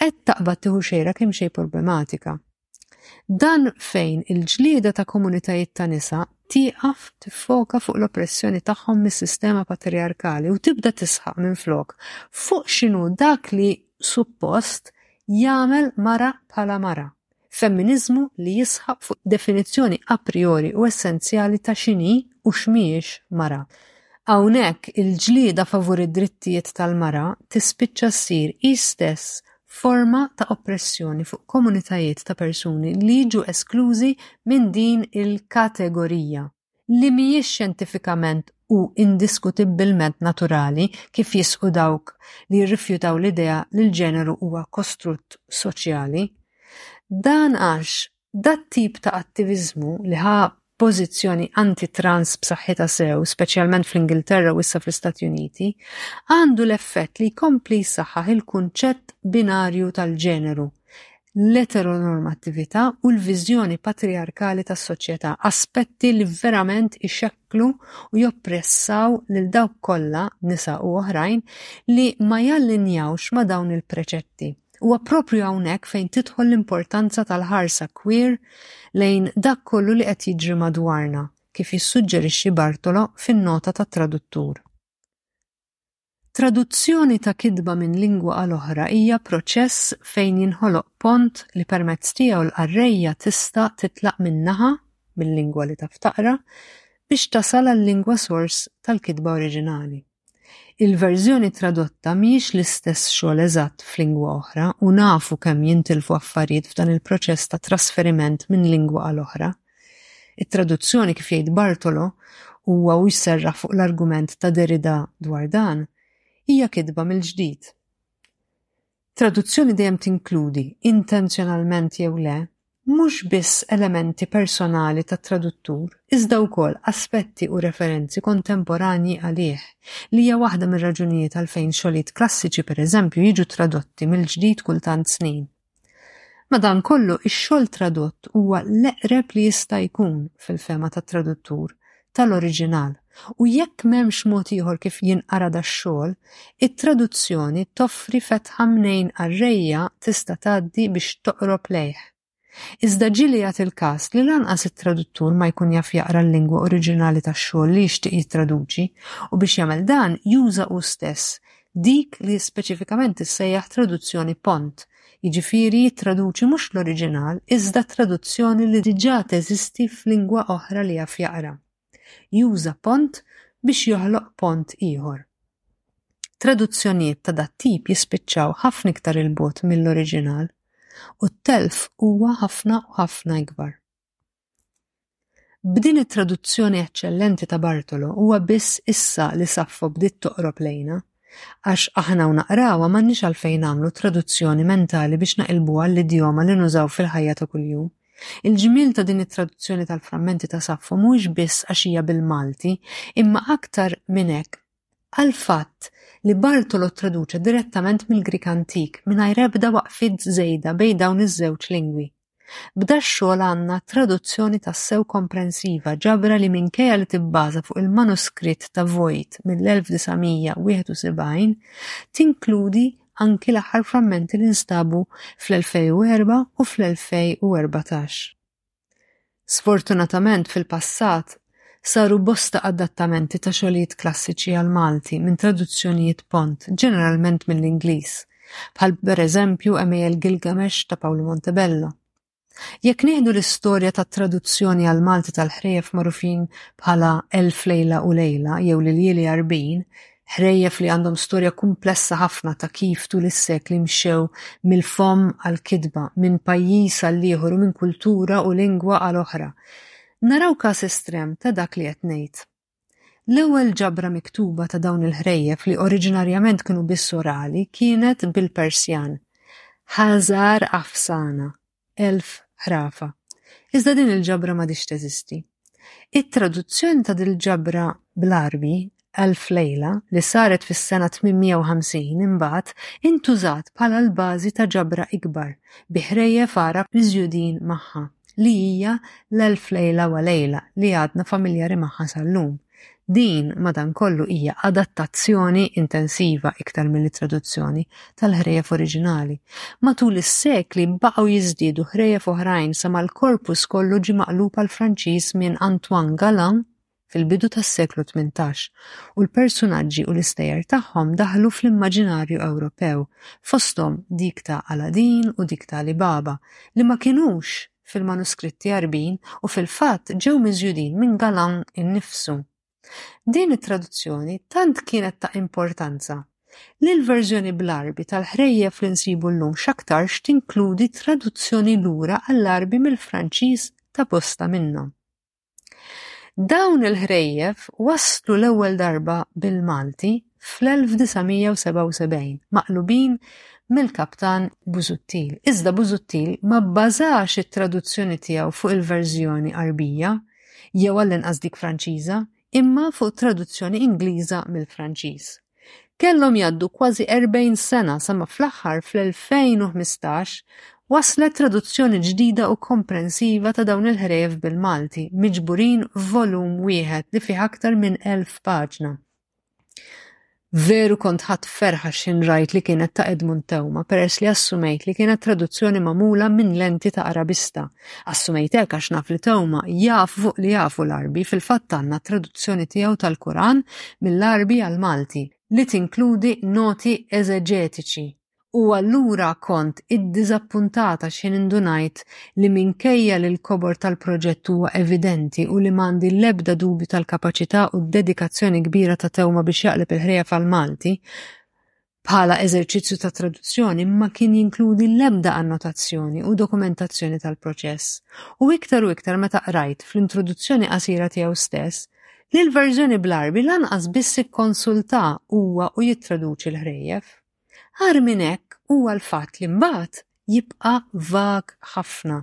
qed taqbad tieħu xejra kemm xejn problematika. Dan fejn il-ġlieda ta' komunitajiet ta' nisa tieqaf tiffoka fuq l-oppressjoni tagħhom mis-sistema patriarkali u tibda tisħaq minflok fuq x'inhu dak li suppost jagħmel mara bħala mara. Femminiżmu li jisħaq fuq definizzjoni a priori u essenzjali ta' x'inhi u x'mhijiex mara. Hawnhekk il-ġlieda favur id-drittijiet tal-mara tispiċċa ssir hi stess forma ta' oppressjoni fuq komunitajiet ta' persuni li jiġu esklużi minn din il-kategorija li mhijiex xjentifikament u indiskutibbilment naturali, kif jisħqu dawk li jirrifjutaw l-idea li l-ġeneru huwa kostrutt soċjali. Dan għax Dat-tip ta' attiviżmu li ħa pożizzjoni anti-trans b'saħħitha sew, speċjalment fl-Ingilterra u issa fl-Istati Uniti, għandu l-effett li jkompli jsaħħaħ il-kunċett binarju tal-ġeneru, l-eteronormattività u l-viżjoni patrijarkali tas-soċjetà, aspetti li verament ixekklu u joppressaw lil dawk kollha, nisa u oħrajn, li ma jallinjawx ma' dawn il-preċetti. Huwa proprju hawnhekk fejn tidħol l-importanza tal-ħarsa queer lejn dak kollu li qed jiġri madwarna, kif jissuġġerixxi Bartolo fin-nota tat-traduttur. Traduzzjoni ta' kitba minn lingwa għal oħra hija proċess fejn jinħoloq pont li permezz tiegħu l-qarrejja tista' titlaq minn naħa, mill-lingwa li taf taqra, biex tasal għal lingwa sors tal-kitba oriġinali. Il-verżjoni tradotta mhijiex l-istess xogħol eżatt f'lingwa oħra u nafu kemm jintilfu affarijiet f'dan il-proċess ta' trasferiment minn lingwa għal oħra. It-traduzzjoni kif jgħid Bartolo huwa u jserraħ fuq l-argument ta' Derrida dwar dan, hija kitba mill-ġdid. Traduzzjoni dejjem tinkludi, intenzjonalment jew le, mhux biss elementi personali tat-traduttur, iżda wkoll aspetti u referenzi kontemporanji għalih, li hija waħda mir-raġunijiet għalfejn xogħlijiet klassiċi, pereżempju, jiġu tradotti mill-ġdid kull tant snin. Madankollu, ix-xogħol tradott huwa l-eqreb li jista' jkun, fil-fehma tat-traduttur, tal-oriġinal, u jekk m'hemmx mod ieħor kif jinqara dax-xogħol, it-traduzzjoni toffri fetħa mnejn qarrejja tista' tgħaddi biex toqrob lejh. Iżda ġieli jagħti il-każ li lanqas it-traduttur ma jkun jaf jaqra l-lingwa oriġinali tax-xogħol li jixtieq jittraduċi u biex jagħmel dan juża hu stess dik li speċifikament tissejjaħ traduzzjoni pont, jiġifieri jittraduċi mhux l-oriġinal iżda traduzzjoni li diġà teżisti f'lingwa oħra li jaf jaqra. Juża pont biex joħloq pont ieħor. Traduzzjonijiet ta' dat-tip jispiċċaw ħafna iktar il-bogħod mill-oriġinal u t-telf huwa ħafna u ħafna ikbar. B'din it-traduzzjoni eċċellenti ta' Bartolo huwa biss issa li Saffo bdiet toqrob lejna, għax aħna u naqrawha m'għandniex għalfejn nagħmlu traduzzjoni mentali biex naqilbuha l-idjoma li nużaw fil-ħajja ta' kuljum. Il-ġmiel ta' din it-traduzzjoni tal-frammenti ta' Saffo mhuwiex biss għax hija bil-Malti, imma aktar minn hekk għall-fatt li Bartolo ttraduċa direttament mill-Grik Antik mingħajr ebda waqfiet żejda bejn dawn iż-żewġ lingwi. B'dax-xogħol għandna traduzzjoni tassew komprensiva, ġabra li minkejja li tibbaża fuq il-manuskritt ta' Voit mill-1971, tinkludi anki l-aħħar frammenti li nstabu fl-2004 u fl-2014. Sfortunatament fil-passat saru bosta adattamenti ta' xogħlijiet klassiċi għall-Malti minn traduzzjonijiet pont, ġeneralment mill-Ingliż, bħal pereżempju Email Gilgamesh ta' Paolo Montebello. Jekk nieħdu l-istorja tat-traduzzjoni għall-Malti tal-ħrejjef magħrufin bħala Elf Lejla u Lejla jew l-Iljieli Għarbin, Ħrejjef li għandhom storja kumplessa ħafna ta' kif tul is-sekli mxew mill-fomm għall-kitba, minn pajjiż għall-ieħor u minn kultura u lingwa għal oħra. Naraw każ estrem ta' dak li qed ngħid. L-ewwel ġabra miktuba ta' dawn il-ħrejjef li oriġinarjament kienu biss orali kienet bil-Persjan, Hazar Afsana, elf ħrafa. Iżda din il-ġabra m'għadhiex teżisti. It-traduzzjoni ta' dil-ġabra bl-Għarbi, Elf Lejla, li saret fis-sena 850 imbagħad intużat bħala l-bażi ta' ġabra ikbar bi ħrejjef Għarab miżjudin magħha, li hija l-Elf Lejla wa Lejla li għadna familjari magħha sal-lum. Din, madankollu, hija adattazzjoni intensiva, iktar milli traduzzjoni, tal-ħrejjef oriġinali. Matul is-sekli baqgħu jiżdiedu ħrejjef oħrajn sa mal-korpus kollu ġie maqlub għall-Franċiż minn Antoine Galland fil-bidu tas-seklu 18 u l-persunaġġi u l-istejjer tagħhom daħlu fl-immaġinarju Ewropew, fosthom dik ta' Aladdin u dik ta' Alibaba, li ma kinux fil-manuskritti Għarbin u fil-fatt ġew miżjudin minn Galan innifsu. Din it-traduzzjoni tant kienet ta' importanza li l-verżjoni bl-Għarbi tal-ħrejjef li nsibu llum x'aktarx tinkludi traduzzjoni lura għall-Għarbi mill-Franċiż ta' bosta minnhom. Dawn il-ħrejjef waslu l-ewwel darba bil-Malti fl-1977 maqlubin mill-Kaptan Busuttil. Iżda Busuttil ma bbażax it-traduzzjoni tiegħu fuq il-verżjoni Għarbija jew għall-inqas dik Franċiża, imma fuq traduzzjoni Ingliża mill-Franċiż. Kellhom jgħaddu kważi 40 sena sa ma fl-aħħar fl-2015 waslet traduzzjoni ġdida u komprensiva ta' dawn il-ħrejjef bil-Malti miġburin f'volum wieħed li fih aktar minn elf paġna. Veru kont ħadt ferħa x'ħin rajt li kienet ta' Edmund Teuma peress li assumejt li kienet traduzzjoni magħmula minn lenti ta' Arabista Assumejtek għax naf li tewma jaf fuq li jafu l-Arbi fil-fatt għandna traduzzjoni tiegħu tal-Kuran mill-Arbi għall-Malti li tinkludi noti eżeġetiċi u allura kont iddiżappuntata x'ħin indunajt li minkejja li l-kobor tal-proġett huwa evidenti u li m'għandi l-ebda dubju tal-kapaċità u d-dedikazzjoni kbira ta' tewma biex jaqleb il-ħrejef għall-Malti, bħala eżerċizzju ta' traduzzjoni ma kien jinkludi l-ebda annotazzjoni u dokumentazzjoni tal-proċess. U iktar u iktar meta qrajt fl-introduzzjoni qasira tiegħu stess li l-verżjoni bl-Arbi lanqas biss ikkonsulta huwa u jittraduċi l-ħrejjef. Ħar minn hekk huwa l-fatt li mbagħad jibqa' vag ħafna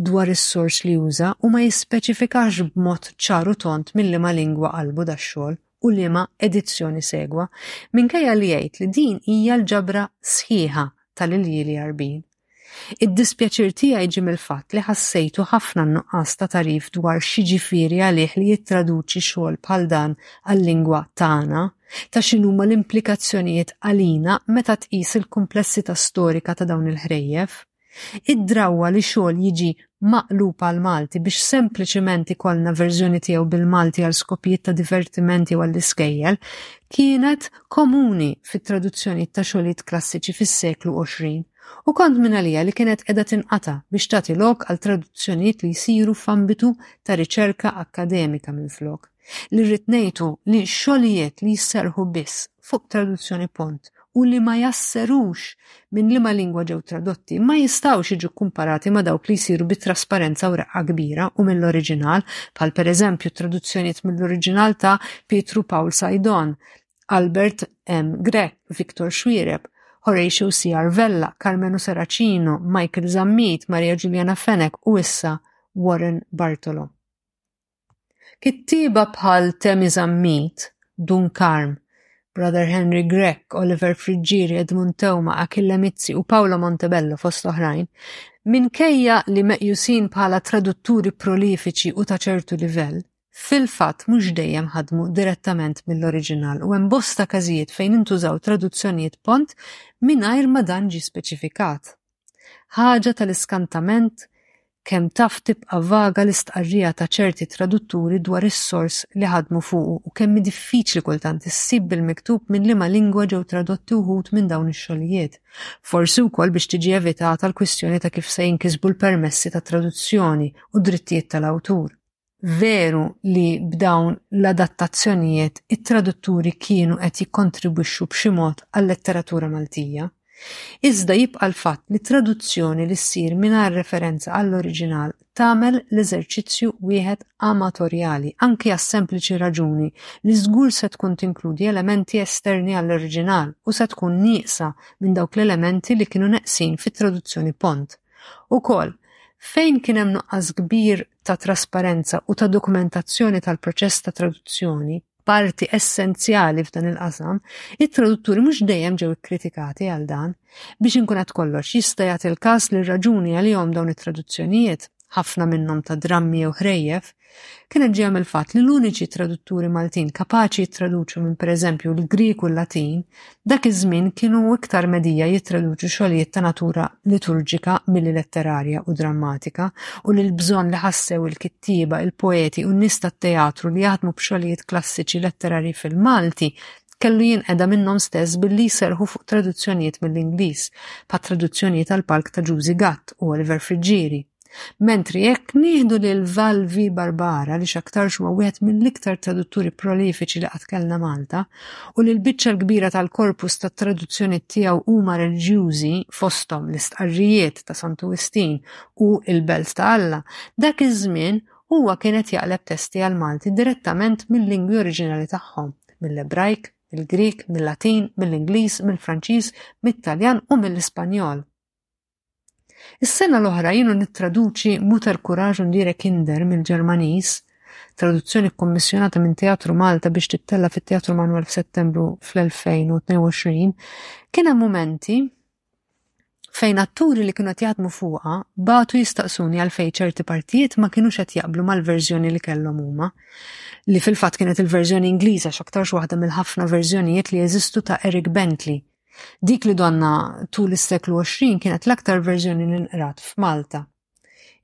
dwar is-sors li uża u ma jispeċifikax b'mod ċar u tond minn liema lingwa qalbu dax-xogħol u liema edizzjoni segwa, minkejja li jgħid li din hija l-ġabra sħiħa tal-iljieli Għarbin. Id-dispjaċir tiegħi ġie mill-fatt li ħassejtu ħafna n-nuqqas ta' tagħrif dwar x'jiġifieri għalih li jittraduċi xogħol bħal dan għal-lingwa tagħna, ta' x'inhuma l-implikazzjonijiet għalina meta tqis il-kumplessità storika ta' dawn il-ħrejjef. Id-drawwa li xogħol jiġi maqlub għall-Malti biex sempliċement ikollna verżjoni tiegħu bil-Malti għal skopijiet ta' divertiment jew għall-iskejjel kienet komuni fit-traduzzjonijiet ta' xogħlijiet klassiċi fis-seklu 20 u kont minn għalija li kienet qiegħda tinqata' biex tagħti lok għal traduzzjonijiet li jsiru f'ambitu ta' riċerka akkademika minflok. Li rrid ngħidu li xogħlijiet li jisserħu biss fuq traduzzjoni pont u li ma jasserux minn liema lingwa ġew tradotti ma jistgħux jiġu kkumparati ma' dawk li jsiru bi trasparenza u reqqa kbira u mill-oriġinal, bħal pereżempju traduzzjonijiet mill-oriġinal ta' Pietru Pawl Sajdon, Albert M. Grech, Victor Xuereb, Horatio C. Arvella, Karmenu Serracino, Michael Zammit, Maria Ġuljana Fenech u issa Warren Bartolo. Kittieba bħal Temi Zammit, Dun Karm, Brother Henry Grech, Oliver Friggieri, Edmund Teuma, Achille Mizzi u Paolo Montebello fost oħrajn, minkejja li meqjusin bħala tradutturi prolifiċi u ta' ċertu livell, fil-fatt mhux dejjem ħadmu direttament mill-oriġinal u hemm bosta każijiet fejn intużaw traduzzjonijiet pont mingħajr ma dan ġie speċifikat. Ħaġa tal-iskantament kemm taf tibqa' vaga l-istqarrija ta' ċerti tradutturi dwar is-sors li ħadmu fuqu u kemm hi diffiċli kultant issib bil-miktub minn liema lingwa ġew tradotti wħud minn dawn ix-xogħlijiet, forsi wkoll biex tiġi evitata l-kwistjoni ta' kif se jinkisbu l-permessi ta' traduzzjoni u d-drittijiet tal-awtur. Veru li b'dawn l-adattazzjonijiet it-tradutturi kienu qed jikkontribwixxu b'xi mod għal-letteratura Maltija, iżda jibqa' l-fatt li traduzzjoni li ssir mingħajr referenza għall-oriġinal tagħmel l-eżerċizzju wieħed amatorjali, anki għas-sempliċi raġuni li żgur se tkun tinkludi elementi esterni għall-oriġinal u se tkun nieqsa minn dawk l-elementi li kienu neqsin fit-traduzzjoni Pont. Ukoll, fejn kien hemm nuqqas kbir ta' trasparenza u ta' dokumentazzjoni tal-proċess ta' traduzzjoni, parti essenzjali f'dan il-qasam, it-tradutturi mhux dejjem ġew ikkritikati għal dan. Biex inkun qed kollox jista' jagħti l-każ li r-raġuni għalihom dawn it-traduzzjonijiet, ħafna minnhom ta' drammi jew ħrejjef, kienet ġejja mill-fatt li l-uniċi tradutturi Maltin kapaċi jittraduċu minn pereżempju l-Grik u l-Latin Dak iż-żmien kienu iktar medija jittraduċu xogħlijiet ta' natura liturġika milli letterarja u drammatika, u li l-bżonn li ħassew il-kittieba, il-poeti u n-nies tat-teatru li jaħdmu b'xogħlijiet klassiċi letterarji fil-Malti kellu jinqeda minnhom stess billi jserrħu fuq traduzzjonijiet mill-Ingliż, bħat-traduzzjonijiet għall-palk ta' Ġużi Gatt u Oliver Friggieri. Mentri jekk nieħdu lil Valvi Barbara li x'aktarx huwa wieħed mill-iktar tradutturi prolifiċi li qatt kellna Malta u li l-biċċa l-kbira tal-korpus tat-traduzzjoni tiegħu huma reliġjużi fosthom l-istqarrijiet ta' Santu Wistin u l-Belt ta' Alla, dak iż-żmien huwa kien qed jaqleb testi għall-Malti direttament mill-lingwi oriġinali tagħhom, mill-Ebrajk, mill-Grieg, mil-Latin, mill-Ingliż, mill-Franċiż, mit-Taljan u mill-Ispanjol. Is-sena l-oħra jienu nittraduċi Mutter Courage und ihre Kinder mill-Ġermaniż, traduzzjoni kkommissjonata minn Teatru Malta biex tittella fit-Teatru Manwel f'Settembru fl-2022, kien hemm mumenti fejn atturi li kienu qed jaħdmu fuqha batu jistaqsuni għalfejn ċerti partijiet ma kinux qed jaqblu mal-verżjoni li kellhom huma, li fil-fatt kienet il-verżjoni Ingliża x'aktarx waħda mill-ħafna verżjonijiet li jeżistu ta' Eric Bentley Dik li donna tul is-seklu 20 kienet l-aktar verżjoni li nqrat f'Malta.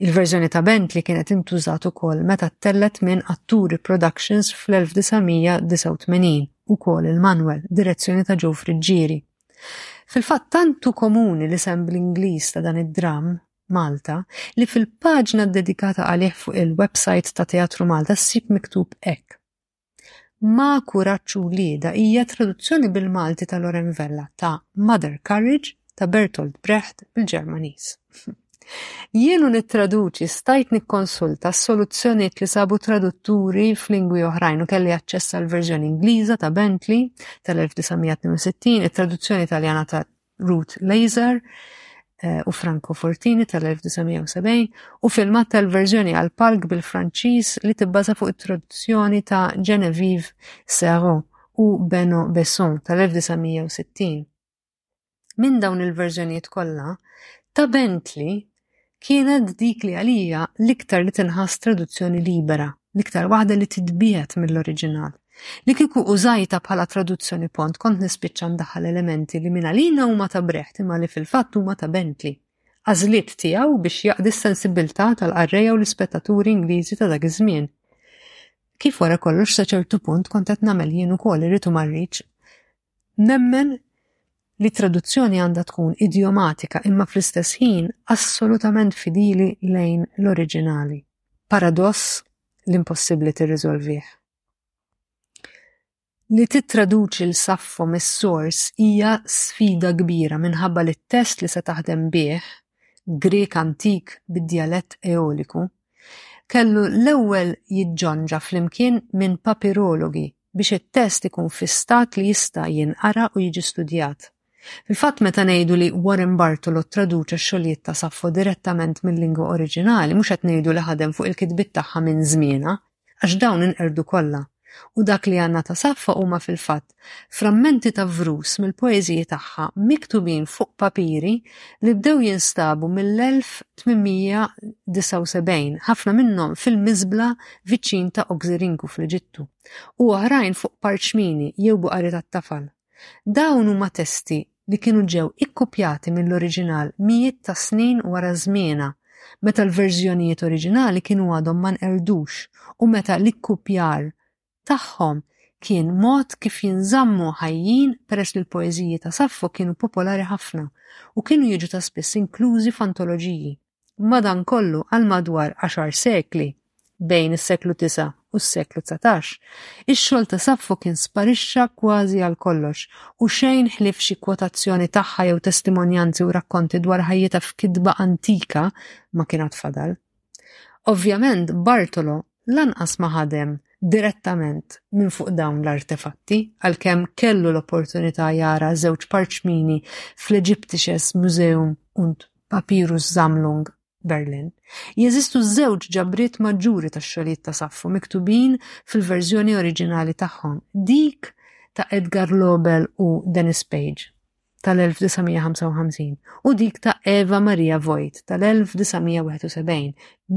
Il-verżjoni ta' Bentley kienet intużat ukoll meta tellet minn Atturi Productions fl-1989 ukoll il-manwel direzzjoni ta' Joe Friġġieri. Fil-fatt tantu komuni li sem bl-Ingliż ta' dan id-dramm Malta li fil-paġna dedikata għalih fuq il-website ta' Teatru Malta ssib miktub hekk. Ma kuraġġ u wlieda hija traduzzjoni bil-Malti ta' Loren Vella ta' Mother Courage ta' Bertolt Brecht bil-Ġermaniż. Jienu nittraduċi stajt nikkonsulta s-soluzzjonijiet li sabu tradutturi f'lingwi oħrajn u kelli aċċess għall-verżjoni Ingliża ta' Bentley tal-1962, it-traduzzjoni Taljana ta' Ruth Laser eh, u Franco Fortini tal-1970 u filmat tal-verżjoni għal palk bil-Franċiż li tibbaża fuq it-traduzzjoni ta' Genevieve Serrault u Beno Besson tal-1960. Minn dawn il-verżjonijiet kollha, ta' Bentley kienet dik li għalija l-iktar li tinħass traduzzjoni libera, l-iktar waħda li titbiegħed mill-oriġinal. Li kieku użajta bħala traduzzjoni pont kont nispiċċa ndaħħal elementi li minn għalina huma ta' Brecht imma li fil-fatt huma ta' Bentley. Għażliet tiegħu biex jaqdi s-sensibilità tal-qarrejja u l-ispettaturi Ingliżi ta' dak iż-żmien. Kif wara kollox sa ċertu punt kont qed nagħmel jien ukoll irritu marriċ Nemmen li t-traduzzjoni għandha tkun idjomatika imma fl-istess ħin assolutament fidili lejn l-oriġinali. Paradoss li mpossibbli tirriżolvih. Li tittraduċi l-Saffo mis-sors hija sfida kbira minħabba li t-test li se taħdem bih, Grieg antik bid-djalett Eoliku, kellu l-ewwel jiġġonġa flimkien minn papirologi biex it-test ikun fi stat li jista' jinqara u jiġi studjat. Fil-fatt meta ngħidu li Warren Bartolo ttraduċa x-xogħlijiet ta' Saffo direttament mil-lingwa oriġinali mhux qed ngħidu li ħadem fuq il-kitbiet tagħha minn żmienha, għax dawn inqerdu kollha. U dak li għandna ta' Saffo huma fil-fatt frammenti ta' vrus mill-poeżiji tagħha miktubin fuq papiri li bdew jinstabu mill-1879, ħafna minnhom fil-miżbla viċin ta' Oxirrinco fl-Eġittu, u oħrajn fuq parċmini jew buqari tat-tafal. Dawn huma testi li kienu ġew ikkupjati mill-oriġinal mijiet ta' snin wara żmienha, meta l-verżjonijiet oriġinali kienu għadhom ma nqerdux u meta l-ikkupjar tagħhom kien mod kif jinżammu ħajjin peress li l-poeżiji ta' Saffo kienu popolari ħafna u kienu jiġu ta' spiss inklużi f'antoloġiji. Madankollu, għal madwar għaxar sekli, bejn is-seklu tisa' u s-seklu dsatax, ix-xogħol ta' Saffo kien sparixxa kważi għal kollox u xejn ħlief xi kwotazzjoni tagħha jew testimonjanzi u rakkonti dwar ħajjitha f'kitba antika ma kien għad fadal. Ovvjament Bartolo lanqas ma ħadem direttament minn fuq dawn l-artefatti, għalkemm kellu l-opportunità jara żewġ parċmini fl-Egyptisches Museum und Papyrus Sammlung Berlin. Jeżistu żewġ ġabriet maġġuri tax-xogħlijiet ta' Saffu miktubin fil-verżjoni oriġinali tagħhom, dik ta' Edgar Lobel u Dennis Page. tal-1955 u dik ta' Eva Maria Voigt tal-1971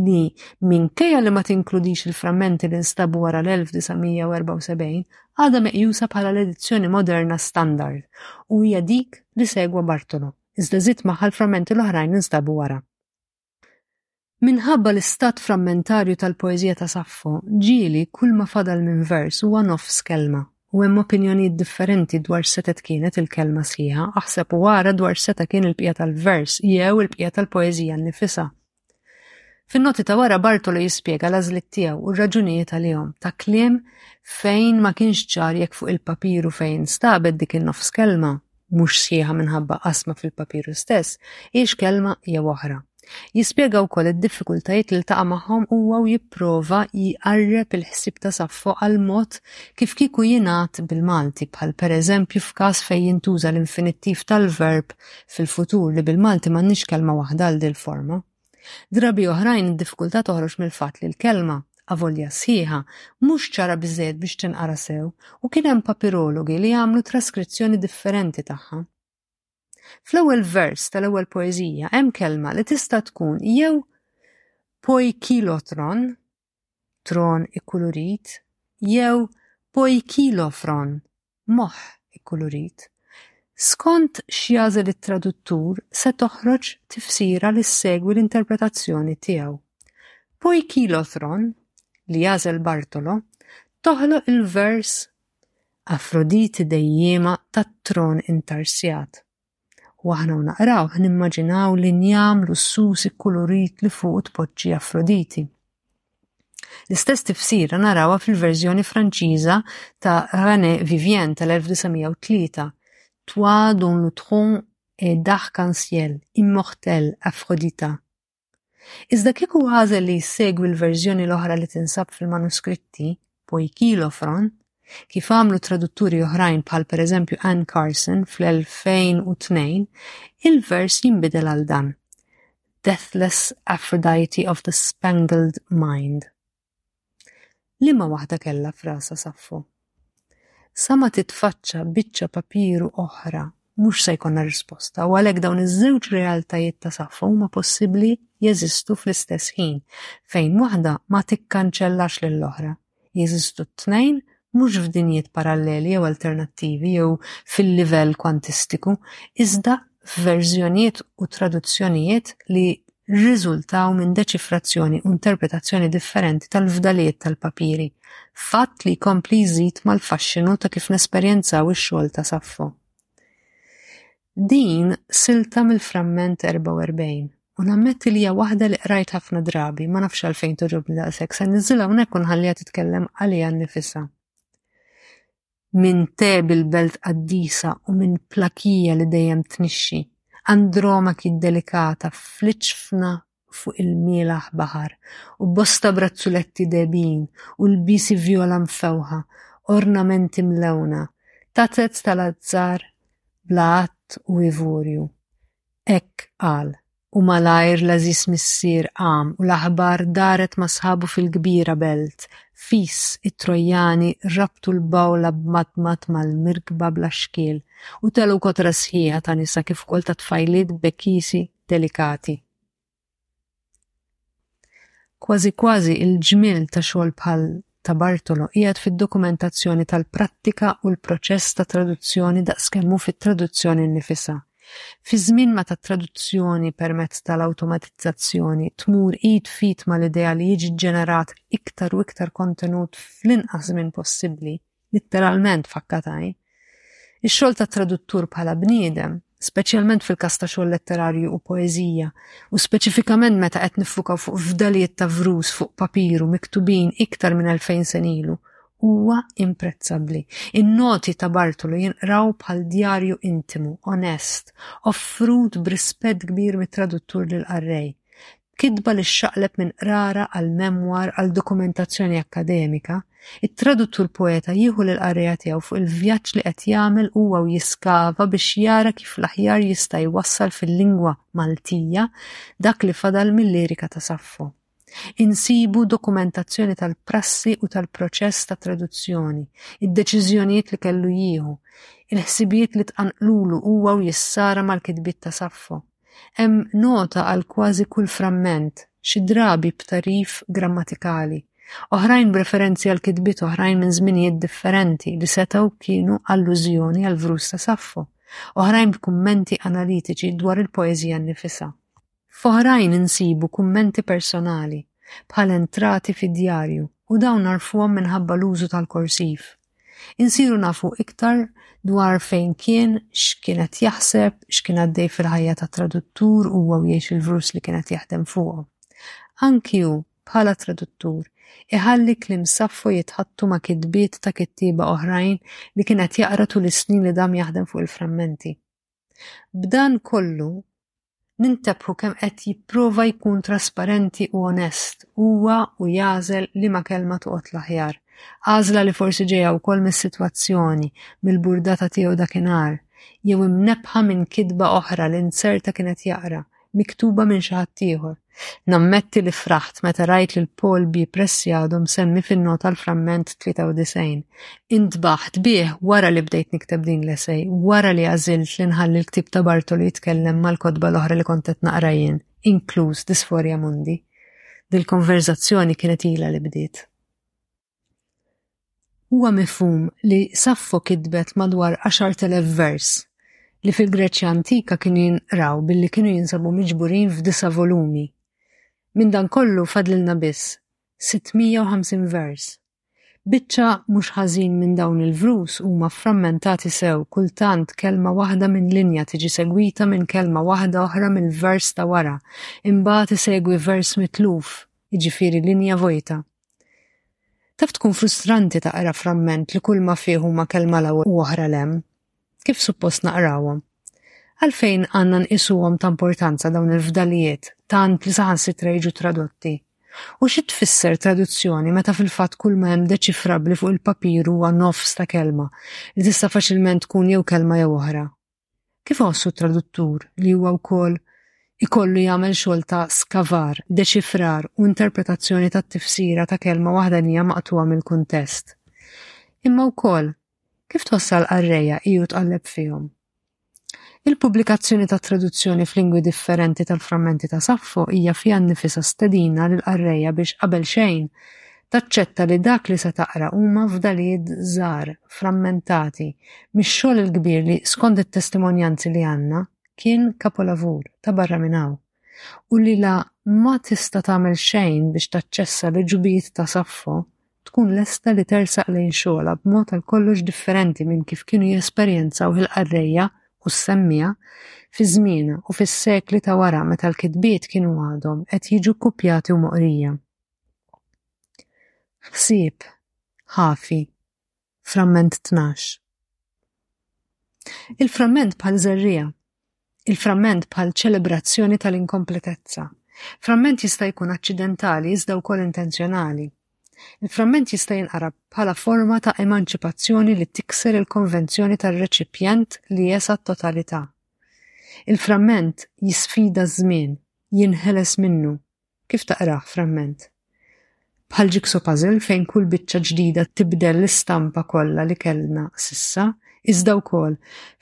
li minkejja li ma tinkludix il-frammenti li nstabu wara l-1974 għadha meqjusa bħala l-edizzjoni moderna standard u hija dik li segwa Bartolo, iżda żied magħha l-frammenti l-oħrajn li nstabu wara. Minħabba l-istat frammentarju tal-poeżija ta' Saffo, ġieli kull ma fadal minn vers huwa nofs kelma, u hemm opinjonijiet differenti dwar x'setgħet kienet il-kelma sħiħa, aħseb u ara dwar x'seta' kien il-bqija tal-vers jew il-bqija tal-poeżija nnifisha. Fin-noti ta' wara Bartolo jispjega l-għażliet tiegħu u r-raġunijiet għalihom ta' kliem fejn ma kienx ċar jekk fuq il-papiru fejn stabet dik in-nofs kelma mhux sħiħa minħabba qasma fil-papiru stess, hiex kelma jew oħra. Jispjega wkoll id-diffikultajiet li ltaqa' magħhom huwa u jipprova jqarreb il-ħsieb ta' Saffo għal mod kif kieku jingħad bil-Malti, bħal pereżempju f'każ fejn jintuża l-infinittiv tal-verb fil-futur li bil-Malti m'għandniex kelma waħda għal dil-forma. Drabi oħrajn id-diffikultà toħroġ mill-fatt li l-kelma, avolja sħiħa, mhux ċara biżżejjed biex tinqara sew u kien hemm papirologi li għamlu traskrizzjoni differenti tagħha. Fl-ewwel vers tal-ewwel poeżija hemm kelma li tista' tkun jew poikilotron tron ikkulurit, jew poikilofron, moħħ ikkulurit. Skont x'jagħżel it-traduttur se toħroġ tifsira li ssegwi l-interpretazzjoni tiegħu. Poikilothron, li jagħżel Bartolo, toħloq il-vers Afroditi dejjiema tat-tron intarsjat. U aħna u naqraw, nimmaġinaw li njam lussus ikkulurit li fuq tpoġġi Afroditi. L-istess tifsira narawha fil-verżjoni Franċiża ta' René Vivien tal-1903 Toi dont le tronc est d'arc-en-ciel, immortel, Afrodita. Iżda kieku għażel li jissegwi l-verżjoni l-oħra li tinsab fil-manuskritti, Poikilofron, kif għamlu tradutturi oħrajn bħal pereżempju Ann Carson fl-2002, il-vers jinbidel għal dan. Deathless Aphrodite of the Spangled Mind. Liema waħda kellha f'rasha Saffo? Sa ma titfaċċa biċċa papieru oħra mhux se jkollna risposta u għalhekk dawn iż-żewġ realtajiet ta' Saffo huma possibbli jeżistu fl-istess ħin fejn waħda ma tikkanċellax lill-oħra. Jeżistu t-tnejn mhux f'dinjiet paralleli jew alternattivi jew fil-livell kwantistiku, iżda f'verżjonijiet u traduzzjonijiet li rriżultaw minn deċifrazzjoni u interpretazzjoni differenti tal-fdalijiet tal-papiri, fatt li jkompli jżid mal-faxxinu ta' kif nesperjenzaw ix-xogħol ta' Saffo. Din silta mill-framment 44 u nammetti li hija waħda li qrajt ħafna drabi, ma nafx għalfejn toġobni daqshekk, se niżilha hawnhekk u nħalliha titkellem għaliha nnifisha. minn Teb il-belt qaddisa u minn Plakija li dejjem tnixxi, Andromaki delikata fl-iċfna fuq il-mielaħ baħar, u bosta brazzuletti dehbin u lbisi vjola mfewħa, ornamenti mlewna, tazez tal-azzar bla għadd u ivurju. Hekk qal. U malajr l-għażiż missier qam u l-aħbar daret ma' sħabu fil-kbira belt. Fis, it-Trojani rabtu l-bawla b'matmat mal-mirkba bla xkiel u telgħu kotra sħiħa ta' nisa kif ukoll ta' tfajliet b'bekisi delikati. Kważi kważi il-ġmiel ta' xogħol bħal ta' Bartolo qiegħed fid-dokumentazzjoni tal-prattika u l-proċess ta' traduzzjoni daqskemm hu fit-traduzzjoni nnifisha. Fi żmien meta t-traduzzjoni permezz tal-awtomatizzazzjoni tmur id f'id mal-idea li jiġi ġġenerat iktar u iktar kontenut fl-inqas żmien possibbli, Litteralment fakkataj. Ix-xogħol ta' traduttur bħala bniedem, speċjalment fil-kas ta' xogħol letterarju u poeżija, u speċifikament meta qed niffukaw fuq fdalijiet ta' vrus fuq papiru miktubin iktar minn 2000 sen ilu, huwa imprezzabbli. In-noti ta' Bartolo jinqraw bħal djarju intimu, onest, offrut b'rispett kbir mit-traduttur lil qarrej Kitba li xxaqleb minn qrara għal memwar għal dokumentazzjoni akkademika, it-traduttur poeta jieħu lill-qarrejja tiegħu fuq il-vjaġġ li qed jagħmel huwa u jiskava biex jara kif l-aħjar jista' jwassal fil-lingwa Maltija dak li fadal mil-lirika ta' Saffo. Insibu dokumentazzjoni tal-prassi u tal-proċess ta' traduzzjoni, id-deċiżjonijiet li kellu jieħu, il-ħsibijiet li tqanqlulu huwa u jissara mal-kitbiet ta' Saffo. Hemm nota għal kważi kull framment, xi drabi b'tagħrif grammatikali, oħrajn b'referenzi għal kitbiet oħrajn minn żminijiet differenti li setgħu kienu allużjoni għal vrus ta' Saffo, oħrajn b'kummenti analitiċi dwar il-poeżija nnifisha. F'oħrajn insibu kummenti personali, bħal entrati fi djarju, u dawn narfuhom minħabba l-użu tal-korsiv. Insiru nafu iktar dwar fejn kien, x'kienet jaħseb, x'kien għaddej fil-ħajja ta' traduttur huwa u jgħix il-vrus li kienet jaħdem fuqhom. Anki hu, bħala traduttur, iħalli klim saffo jitħattu ma' kitbiet ta' kittieba oħrajn li kien qed jaqra tul is-snin li dam jaħdem fuq il-frammenti. B'dan kollu, nintabħu kemm qed jipprova jkun trasparenti u onest huwa u jagħżel liema kelma toqgħod l-aħjar. Għażla li forsi ġejja wkoll mis-sitwazzjoni, mill-burdata tiegħu dakinhar, jew imnebbħa minn kitba oħra li nzerta kienet jaqra, miktuba minn xi ħaddieħor. Nammetti li fraħt meta rajt lil Paul B. Preciado msemmi fin-nota l-framment 93. Intbaħt bih wara li bdejt nikteb din l-esej, wara li għażilt li nħalli l-ktib ta' Bartoli jitkellem mal-kotba l-oħra li kont qed naqra jien, inkluż Disforia Mundi. Dil-konverżazzjoni kienet ilha li bdiet. Huwa mifhum li Saffo kitbet madwar 10,000 vers li fil-Greċja antika kienu jinqraw billi kienu jinsabu miġburin f'disa' volumi. Minn dan kollu fadlilna biss 650 vers. Biċċa mhux ħażin minn dawn il-vrus huma frammentati sew, kultant kelma waħda minn linja tiġi segwita minn kelma waħda oħra mill-vers ta' wara, imbagħad isegwi vers mitluf, jiġifieri linja vojta. Taf tkun frustranti taqra framment li kull ma fih huma kelma law u oħra lem. Kif suppost naqrawhom? Għalfejn għandna nqisuhom ta' importanza dawn il-fdalijiet tant li saħansitra jiġu tradotti? U xi tfisser traduzzjoni meta fil-fatt kull ma hemm deċifrabbli fuq il-papir huwa nofs ta' kelma li tista' faċilment tkun jew kelma jew oħra? Kif ħossu traduttur li huwa wkoll ikollu jagħmel xogħol ta' skavar, deċifrar u interpretazzjoni ta' tifsira ta' kelma waħda nija maqtuha mill-kuntest. Imma wkoll kif tossal qarreja iju tqalleb fihom. Il-pubblikazzjoni ta' traduzzjoni f'lingwi differenti tal-frammenti ta' Saffo hija fiha nnifisha stedina lil qarreja biex qabel xejn Taċċetta li dak li se taqra huma fdalijiet żgħar, frammentati, mix-xogħol il-kbir li, skond it-testimonjanzi li għandna, kien kapolavur ta' barra minn hawn, u li la ma tista' tagħmel xejn biex taċċessa l-għeġubijiet ta' Saffo, tkun lesta li tersaq lejn xogħolha b'mod għal kollox differenti minn kif kienu jesperjenzawh il-qarrejja u s-semmiegħa fi żmienha u fis-sekli ta' wara meta l-kitbiet kienu għadhom qed jiġu kkupjati u moqrija. Ħsieb, ħafi, framment tnax. Il-framment bħal żerriegħa. Il-framment bħal ċelebrazzjoni tal-inkompletezza. Framment jista' jkun aċċidentali iżda wkoll intenzjonali. Il-framment jista' jinqara bħala forma ta' emanċipazzjoni li tikser il-konvenzjoni tar-reċipjent li jesa t-totalità. Il-framment jisfida ż-żmien, jinħeles minnu, Kif taqrah framment? Bħal jigsaw puzzle fejn kull biċċa ġdida tibdel l-istampa kollha li kellna s'issa, iżda wkoll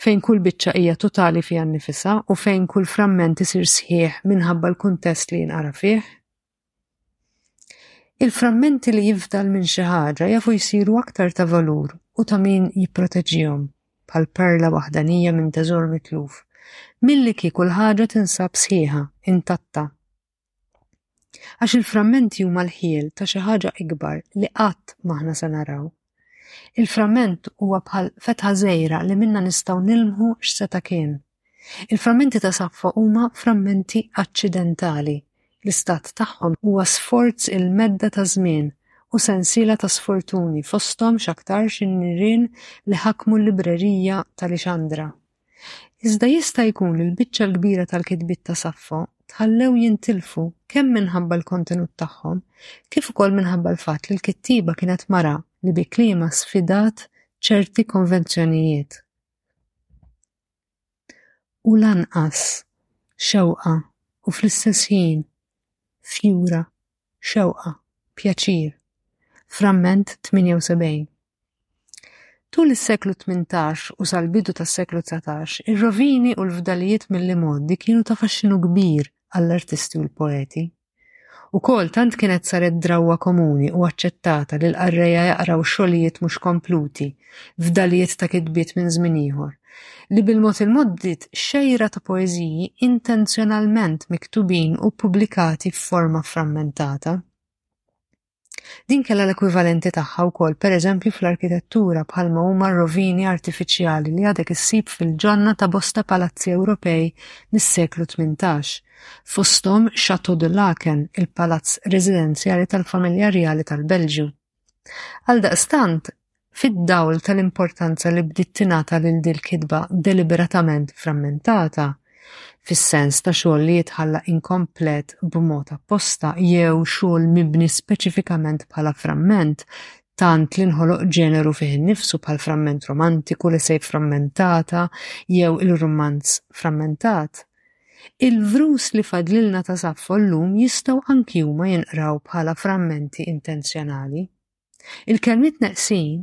fejn kull biċċa hija totali fiha nnifisha u fejn kull framment isir sħiħ minħabba l-kuntest li jinqara fih. Il-frammenti li jifdal minn xi ħaġa jafu jsiru aktar ta' valur u ta' min jipproteġihom. bħal perla waħdanija minn teżor mitluf, milli kieku l-ħaġa tinsab sħiħa, intatta. Għax il-frammenti huma l-ħiel ta' xi ħaġa ikbar li qatt maħna se naraw. Il-framment huwa bħal fetħa żejra li minna nistgħu nilmħu x'seta' kien. Il-frammenti ta' saffa huma frammenti aċċidentali. L-istat tagħhom huwa sforz il-medda ta' żmien u sensiela ta' sfortuni fosthom x'aktarx in-nirien li ħakmu l-librerija tal-Ixandra. Iżda jista' jkun li l-biċċa l-kbira tal-kitbiet ta' Saffo tħallew jintilfu kemm minħabba l-kontenut tagħhom kif ukoll minħabba l-fatt li l-kittieba kienet mara li bi kliemha sfidat ċerti konvenzjonijiet. u lanqas xewqa u fl-istess ħin fjura, xewqa, pjaċir, framment 78. Tul is-seklu 18 u sal-bidu tas-seklu 19, ir-rovini u l-fdalijiet mill-imgħoddi kienu ta' faxxinu kbir għall-artisti u l-poeti. Ukoll tant kienet saret drawwa komuni u aċċettata li l-qarrejja jaqraw xogħlijiet mhux kompluti f'dalijiet ta' kitbiet minn żmien ieħor, li bil-mod il-mod bdiet xejra ta' poeżiji intenzjonalment miktubin u ppubblikati f'forma frammentata. Din kellha l-ekwivalenti tagħha wkoll pereżempju fl-arkitettura bħalma huma r-rovini artifiċjali li għadek issib fil-ġonna ta' bosta palazzi Ewropej mis-seklu 18, fosthom Chateau de Laeken, il-palazz residenzjali tal-familja rjali tal-Belġju. Għaldaqstant, Fid-dawl tal-importanza li bdiet tingħata lil dil-kitba deliberatament frammentata, fis-sens ta' xogħol li jitħalla inkomplet b'mod apposta jew xogħol mibni speċifikament bħala framment, tant li nħoloq ġeneru fih innifsu bħall-framment romantiku, l-esej frammentata jew il-rumanz frammentat, il-vrus li fadlilna ta' Saffo llum jistgħu anki huma jinqraw bħala frammenti intenzjonali. Il-kelmiet neqsin,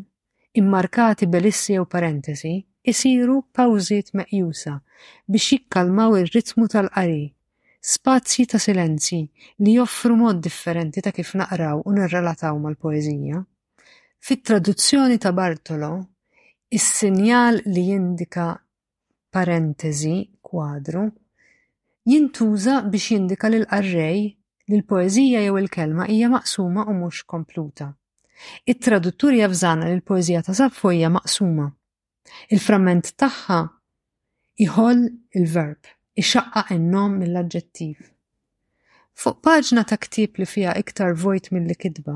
immarkati b'elissi jew parentesi, isiru pawżiet meqjusa biex jikkalmaw ir-ritmu tal-qari, spazji ta' silenzji li joffru mod differenti ta' kif naqraw u nirrelataw mal-poeżija. Fit-traduzzjoni ta' Bartolo, is-sinjal li jindika parentesi, kwadru, jintuża biex jindika lil qarrej li l-poeżija jew il-kelma hija maqsuma u mhux kompluta. It-traduttur jafżana li l-poeżija ta' Saffo hija maqsuma. Il-framment tagħha iħoll il-verb, ixaqqaq in-nom mill-aġġettiv. Fuq paġna ta' ktieb li fiha iktar vojt milli kitba,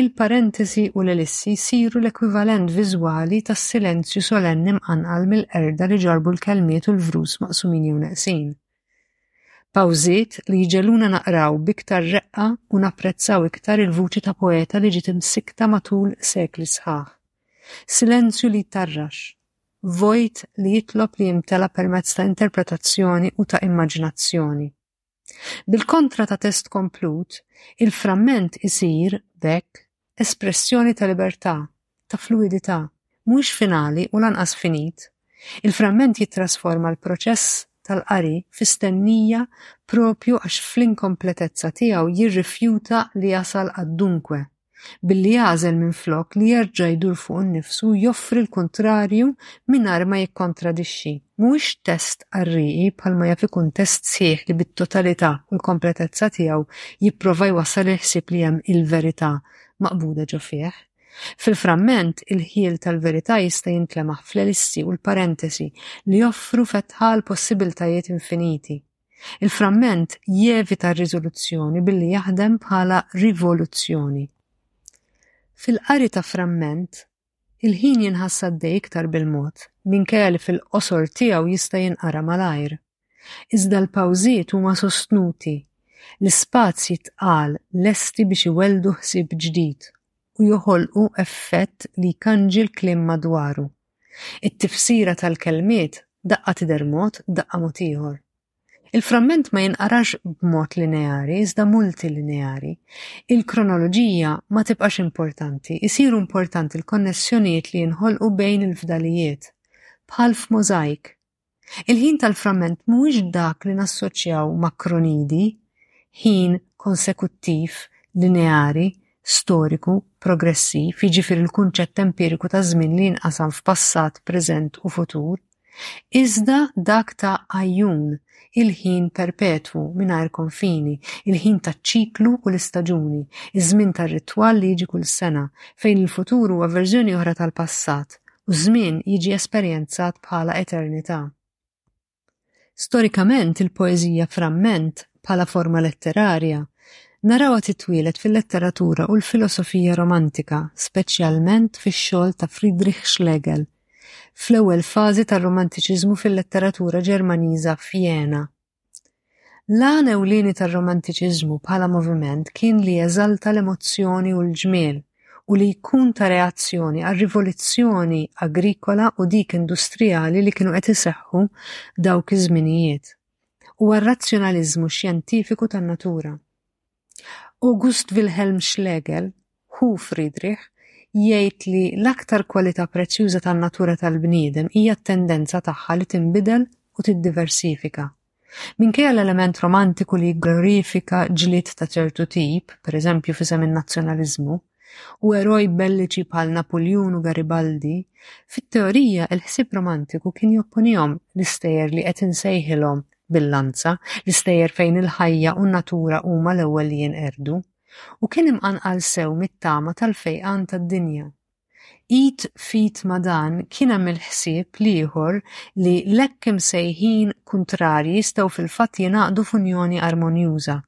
il-parentesi u l-ellissi jsiru l-ekwivalent viżwali tas-silenzju solenni mqanqal mill-qerda li ġarrbu l-kelmiet u l-vrus maqsumin jew neqsin. Pawżiet li jġegħluna naqraw b'iktar reqqa u napprezzaw iktar il-vuċi ta' poeta li ġiet imsikkta matul sekli sħaħ. Silenzju li jtarrax. vojt li jitlob li jimtela permezz ta' interpretazzjoni u ta' immaġinazzjoni. Bil-kontra ta' test komplut, il-framment isir, b'hekk, espressjoni ta' libertà, ta' fluwidità, mhuwiex finali u lanqas finit. Il-framment jittrasforma l-proċess tal-qari fi stennija proprju għax fl-inkompletezza tiegħu jirrifjuta li jasal għad-dunque. billi jagħżel minflok li jerġa' jdur fuq nnifsu u joffri l-kuntrarju mingħajr ma jikkontradixxi. Mhuwiex test qarrieqi bħalma jaf ikun test sħiħ li bit-totalità u l-kompletezza tiegħu jipprova jwassal il-ħsieb li hemm il-verità maqbuda ġo fih. Fil-framment, il-ħjiel tal-verità jista' jintlemaħ fl-elissi u l-parentesi li joffru fetħa għal possibiltajiet infiniti. Il-framment jevita r-riżoluzzjoni billi jaħdem bħala rivoluzzjoni. Fil-qari ta' framment, il-ħin jinħass għaddej iktar bil-mod, minkejja li fil-qosor tiegħu jista' jinqara malajr. Iżda l-pawżiet huma sostnuti, l-ispazji tqal lesti biex iwelldu ħsieb ġdid u joħolqu effett li jkanġi l-kliem madwaru. It-tifsira tal-kelmiet daqqa tidher mod, daqqa mod ieħor. Il-framment ma jinqarax b'mod lineari iżda multilineari. Il-kronoloġija ma tibqax importanti, isiru importanti l-konnessjonijiet li jinħolqu bejn il-fdalijiet, bħal f'możajk. Il-ħin tal-framment mhuwiex dak li nassoċjaw ma' kronidi, ħin konsekuttiv, lineari, storiku, progressiv, jiġifieri l-kunċett empiriku ta' żmien li jinqasam f'passat, preżent u futur, iżda dak ta' għajjun, il-ħin perpetwu, mingħajr konfini, il-ħin taċ-ċiklu u l-istaġuni, iż-żmien tar-ritwal li jiġi kull sena, fejn il-futur huwa verżjoni oħra tal-passat, u żmien jiġi esperjenzat bħala eternità. Storikament il-poeżija framment bħala forma letterarja narawha titwielet fil-letteratura u l-filosofija romantika, speċjalment fix-xogħol ta' Friedrich Schlegel fl-ewwel fażi tar-Romantiċiżmu fil-letteratura Ġermaniża f'Jena L-għan ewlieni tar-Romantiċiżmu bħala moviment kien li jeżalta l-emozzjoni u l-ġmiel u li jkun ta' reazzjoni għar-rivoluzzjoni agrikola u dik industrijali li kienu qed iseħħu f'dawk iż-żminijiet, u għar-razzjonaliżmu xjentifiku tan-natura. August Wilhelm Schlegel, ħu Friedrich, jgħid li l-aktar kwalità prezzjuża tan-natura tal-bniedem hija t-tendenza tagħha li tinbidel u tiddiversifika. Minkejja l-element romantiku li jigglorifika ġlied ta' ċertu tip, pereżempju f'isem in-nazzjonaliżmu, u eroj belliċi bħal Napuljun u Garibaldi, fit-teorija il-ħsieb romantiku kien jopponihom l-istejjer li qed insejħilhom bil-lanza, l-istejjer fejn il-ħajja u n-natura huma l-ewwel li jinqerdu, u kien imqanqal sew mit-tama tal-fejqan tad-dinja. Id f'id ma' dan kien hemm il-ħsieb l-ieħor li l-hekk imsejħin kuntrarji jistgħu fil-fatt jingħaqdu f'unjoni armonjuża,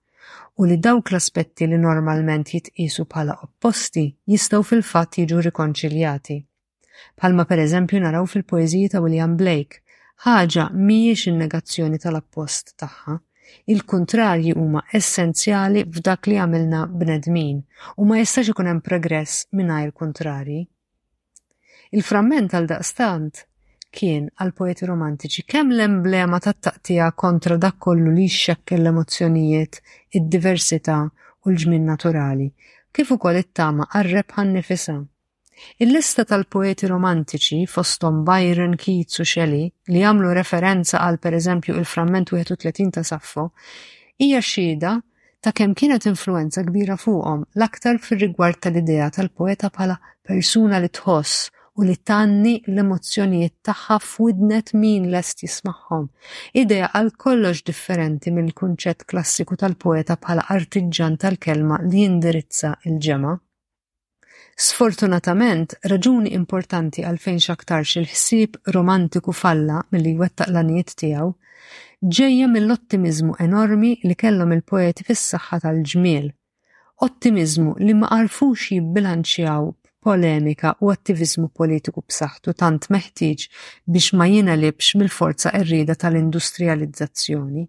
u li dawk l-aspetti li normalment jitqiesu bħala opposti jistgħu fil-fatt jiġu rikonċiljati. Bħalma pereżempju naraw fil-poeżiji ta' William Blake, ħaġa mhijiex in-negazzjoni tal-appost tagħha, il-kuntrarji huma essenzjali f'dak li għamilna bnedmin u ma jistax ikun hemm progress mingħajr kuntrarji. Il-framment għaldaqstant kien għall-poeti romantiċi kemm l-emblema tat-taqtigħa kontra dak kollu li jxekkel l-emozzjonijiet, id-diversità u l-ġmiel naturali, kif ukoll it-tama għar-rebħa nnifisha. Il-lista tal-poeti romantiċi, fosthom Byron, Keats u Shelley, li jagħmlu referenza għal pereżempju il-framment 31 ta' Saffo, hija xhieda ta' kemm kienet influwenza kbira fuqhom, l-aktar fir-rigward tal-idea tal-poeta bħala persuna li tħoss u li tgħanni l-emozzjonijiet tagħha f'widnet min lest jismagħhom, idea għal kollox differenti mill-kunċett klassiku tal-poeta bħala artiġġan tal-kelma li jindirizza l-ġemgħa. Sfortunatament, raġuni importanti għalfejn x'aktarx il-ħsieb romantiku falla milli jwettaq l-għanijiet tiegħu, ġejja mill-ottimiżmu enormi li kellhom il-poeti fis-saħħa tal-ġmiel, ottimiżmu li ma għarfux jibbilanċjaw b'polemika u attiviżmu politiku b'saħħtu tant meħtieġ biex ma jingħelibx mill-forza qerrieda tal-industrijalizzazzjoni.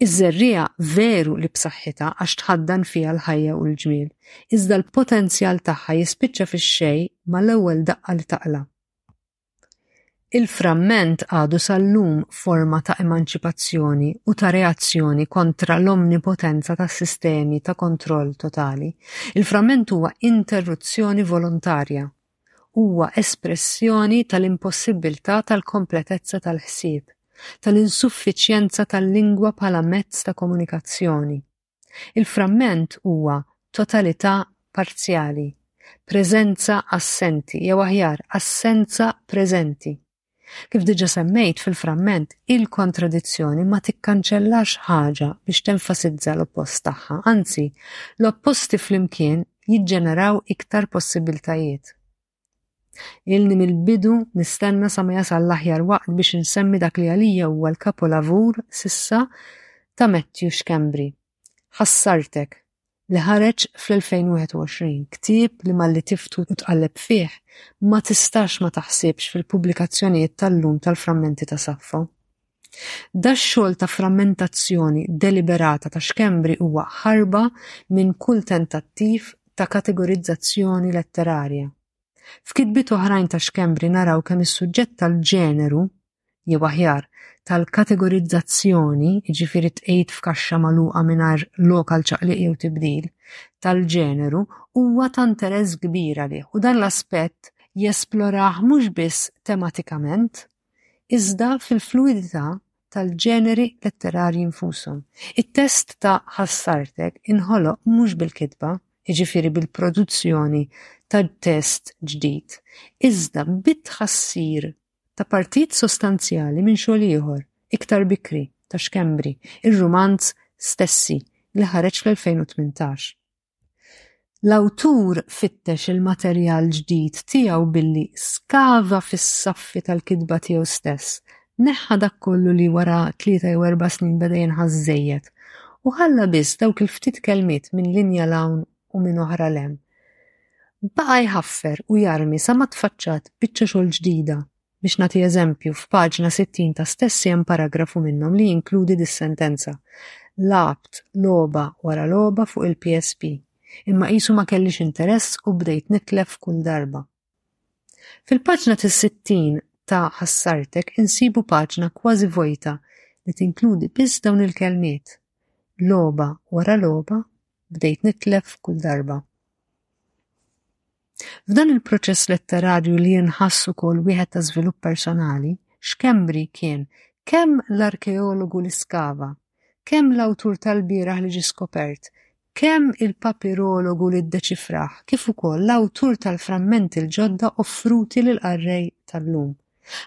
Iż-żerriegħa veru li b'saħħitha għax tħaddan fiha l-ħajja u l-ġmiel, iżda l-potenzjal tagħha jispiċċa fix-xejn mal-ewwel daqqa li taqla'. Il-framment għadu sal-lum forma ta' emanċipazzjoni u ta' reazzjoni kontra l-omnipotenza ta' sistemi ta' kontroll totali. Il-framment huwa interruzzjoni volontarja huwa espressjoni tal-impossibbiltà tal-kompletezza tal-ħsieb, tal-insuffiċjenza tal-lingwa bħala mezz ta' komunikazzjoni. Il-framment huwa totalità parzjali, preżenza assenti, jew aħjar, assenza preżenti. Kif diġà semmejt fil-framment, il-kontradizzjoni ma tikkanċellax ħaġa biex tenfasizza l-oppost tagħha, anzi, l-opposti flimkien jiġġeneraw iktar possibiltajiet. Ilni mill-bidu nistenna sa ma jasal l-aħjar waqt biex insemmi dak li għalija huwa l-kapolavur sissa ta' Matthew Schembri. Ħassartek, li ħareġ fl-2021, ktieb li malli tiftu u tqalleb fih ma tistax ma taħsibx fil-pubblikazzjonijiet tal-lum tal-frammenti ta' Saffo. Dax-xogħol ta' frammentazzjoni deliberata ta' Xkembri huwa ħarba minn kull tentattiv ta' kategorizzazzjoni letterarja. F'kitbiet oħrajn ta' Xkembri naraw kemm is-suġġett tal-ġeneru jew aħjar, tal-kategorizzazzjoni, jiġifieri tqegħid f'kaxxa magħluqa mingħajr lok għal ċaqliq jew tibdil, tal-ġeneru huwa ta' interess kbir għalih u dan l-aspett jesplorah mhux biss tematikament, iżda fil-fluidità tal-ġeneri letterarji nfushom. It-test ta' Ħassartek inħoloq mhux bil-kitba, jiġifieri bil-produzzjoni ta' test ġdid, iżda bit-tħassir ta' partit sostanzjali minn xogħol ieħor, iktar bikri, ta' Schembri, ir-rumanz Stessi, li ħareġ fl-2018. L-awtur fittex il-materjal ġdid tiegħu billi skava fis-saffi tal-kitba tiegħu stess, neħħa dak kollu li wara tlieta jew erba' snin beda jinħass żejjed, u ħalla biss dawk il-ftit kelmiet minn linja 'l hawn u minn oħra l-hemm. Baqa' jħaffer u jarmi sa ma tfaċċat biċċa xogħol ġdida. Biex nagħti eżempju, f'paġna 60 ta' stessi hemm paragrafu minnhom li jinkludi dis-sentenza. Labt logħba wara logħba fuq il-PSP, imma qisu ma kellix interess u bdejt nitlef kull darba. Fil-paġna ta' 60 ta' ħassartek insibu paġna kważi vojta li tinkludi biss dawn il-kelmiet. Loba wara loba bdejt nitlef kull darba. F'dan il-proċess letterarju li jinħass ukoll wieħed ta' żvilupp personali, x'Kembri kien kemm l-arkeologu li skava, kemm l-awtur tal-bieraħ li ġie skopert, Kemm il-papirologu li ddeċifrah kif ukoll l-awtur tal-frammenti l-ġodda offruti lill-qarrej tal-lum.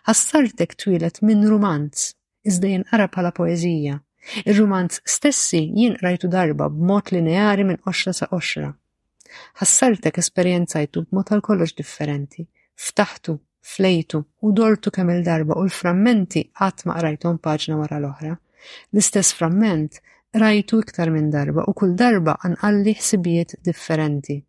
Ħassartek twieled minn rumanz, iżda jinqara bħala poeżija. Ir-rumanz stessi jien qrajtu darba b'mod lineari minn qoxra sa qoxra. Ħassartek esperjenzajtu b'mod għalkollox differenti. Ftaħtu flejtu u dortu kemm-il darba u l-frammenti qatt ma qrajthom paġna wara l-oħra. L-istess framment qrajtu iktar minn darba u kull darba qanqalli ħsibijiet differenti.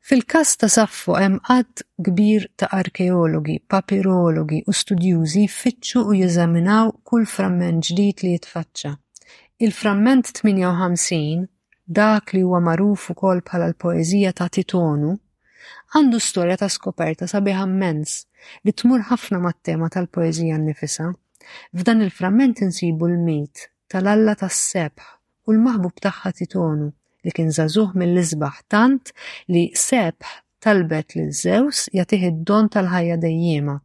Fil-każ ta' Saffo hemm għadd kbir ta' arkeologi, papirologi u studjużi jfittxu u jeżaminaw kull framment ġdid li jitfaċċa. Il-framment 58 dak li huwa magħruf ukoll bħala l-poeżija ta' Titonu, għandu storja ta' skoperta sabiħa mmens li tmur ħafna mat-tema tal-poeżija nnifisha. F'dan il-framment insibu l-mit tal-alla tas-sebħ u l-maħbub tagħha Titonu, li kien żagħżugħ mill-isbaħ tant li sebħ talbet lil Żews jagħtih id-don tal-ħajja dejjiema.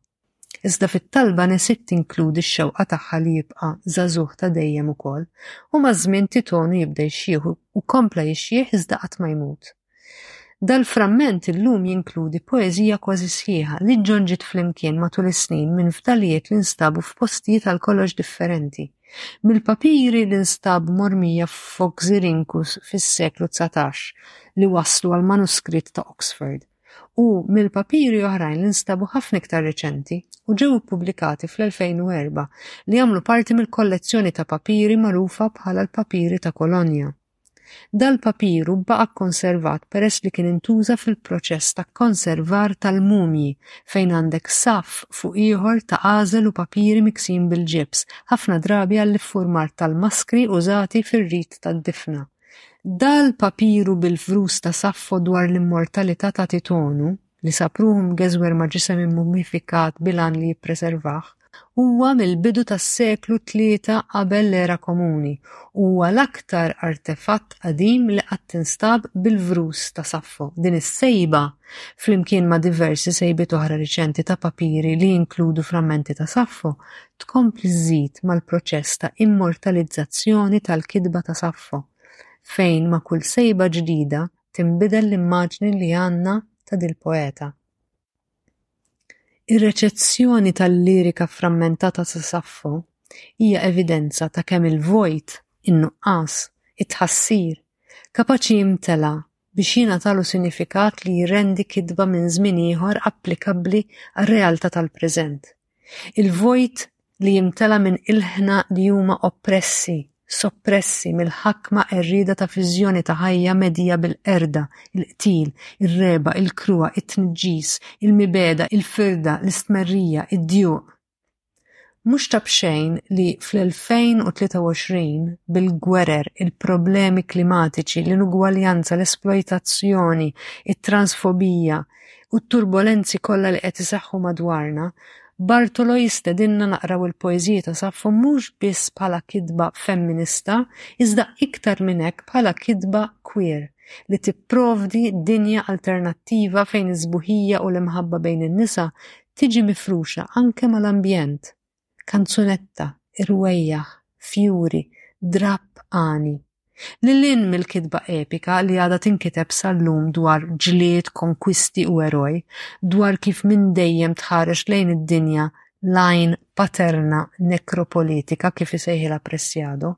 Iżda fit-talba nesiet tinkludi x-xewqa tagħha li jibqa' żagħżugħ ta' dejjem ukoll, u maż-żmien Titonu jibda jixjieħ u kompla jixjieħ iżda qatt ma jmut. Dal-framment illum jinkludi poeżija kważi sħiħa li ġġonġiet flimkien matul is-snin minn fdalijiet li nstabu f'postijiet għal kollox differenti, mill-papiri li nstabu mormija f'Oxyrhynchus fis-seklu dsatax li wasslu għall-manuskritt ta' Oxford, u mill-papiri oħrajn li nstabu ħafna iktar reċenti u ġew ippubblikati fl-2004 li jagħmlu parti mill-kollezzjoni ta' papiri magħrufa bħala l-papiri ta' Kolonja. Dal-papiru baqa' kkonservat peress li kien intuża fil-proċess ta' konservar tal-mumji fejn għandek saff fuq ieħor ta' għażel u papiri miksin bil-ġibs, ħafna drabi għall-iffurmar tal-maskri użati fir-rit tad-difna. Dal papiru bil-frus ta' Saffo dwar l-immortalità ta' Titonu, li sab ruħu mgeżwer ma' ġisem immumifikat bil-għan li jippreservah, huwa mill-bidu tas-seklu tlieta qabel l-Era Komuni u huwa l-aktar artefatt qadim li qatt instab bil-frus ta' Saffo. Din is-sejba, flimkien ma' diversi sejbiet oħra riċenti ta' papiri li jinkludu frammenti ta' Saffo, tkompli żżid mal-proċess ta' immortalizzazzjoni tal-kitba ta' Saffo, fejn ma' kull sejba ġdida tinbidel l-immaġni li għandna ta' dil-poeta. Ir-reċezzjoni tal-lirika frammentata ta' Saffo hija evidenza ta' kemm il-vojt, in-nuqqas, it-tħassir, kapaċi jimtela' biex jingħatalu sinifikat li jrendi kitba minn żmien ieħor applikabbli għar-realtà tal-preżent. Il-vojt li jimtela minn ilħna li huma oppressi, soppressi mill-ħakma qerrieda ta' viżjoni ta' ħajja medija bil-qerda, il-qtil, ir-regħba, il-kruha, it-tniġġis, il-mibegħda, il-firda, l-istmerrija, id-djuq. Mhux ta' b'xejn li fl-2023, bil-gwerer, il-problemi klimatiċi, l-inugwaljanza, l-esplojtazzjoni, it-transfobija, u t-turbolenzi kollha li qed isaħħu madwarna, Bartolo jistedinna naqraw il-poeżiji ta' Saffo mhux biss bħala kitba femminista, iżda iktar minn hekk bħala kitba queer li tipprovdi dinja alternattiva fejn is-sbuħija u l-imħabba bejn in-nisa tiġi mifruxa anke mal-ambjent. kanzunetta, irwejjaħ, fjuri, drapp għani. Lil hinn mill-kitba epika li għadha tinkiteb sal-lum dwar ġlied, konkwisti u eroj, dwar kif minn dejjem tħares lejn id-dinja l-għajn paterna nekropolitika kif isejħilha Preciado.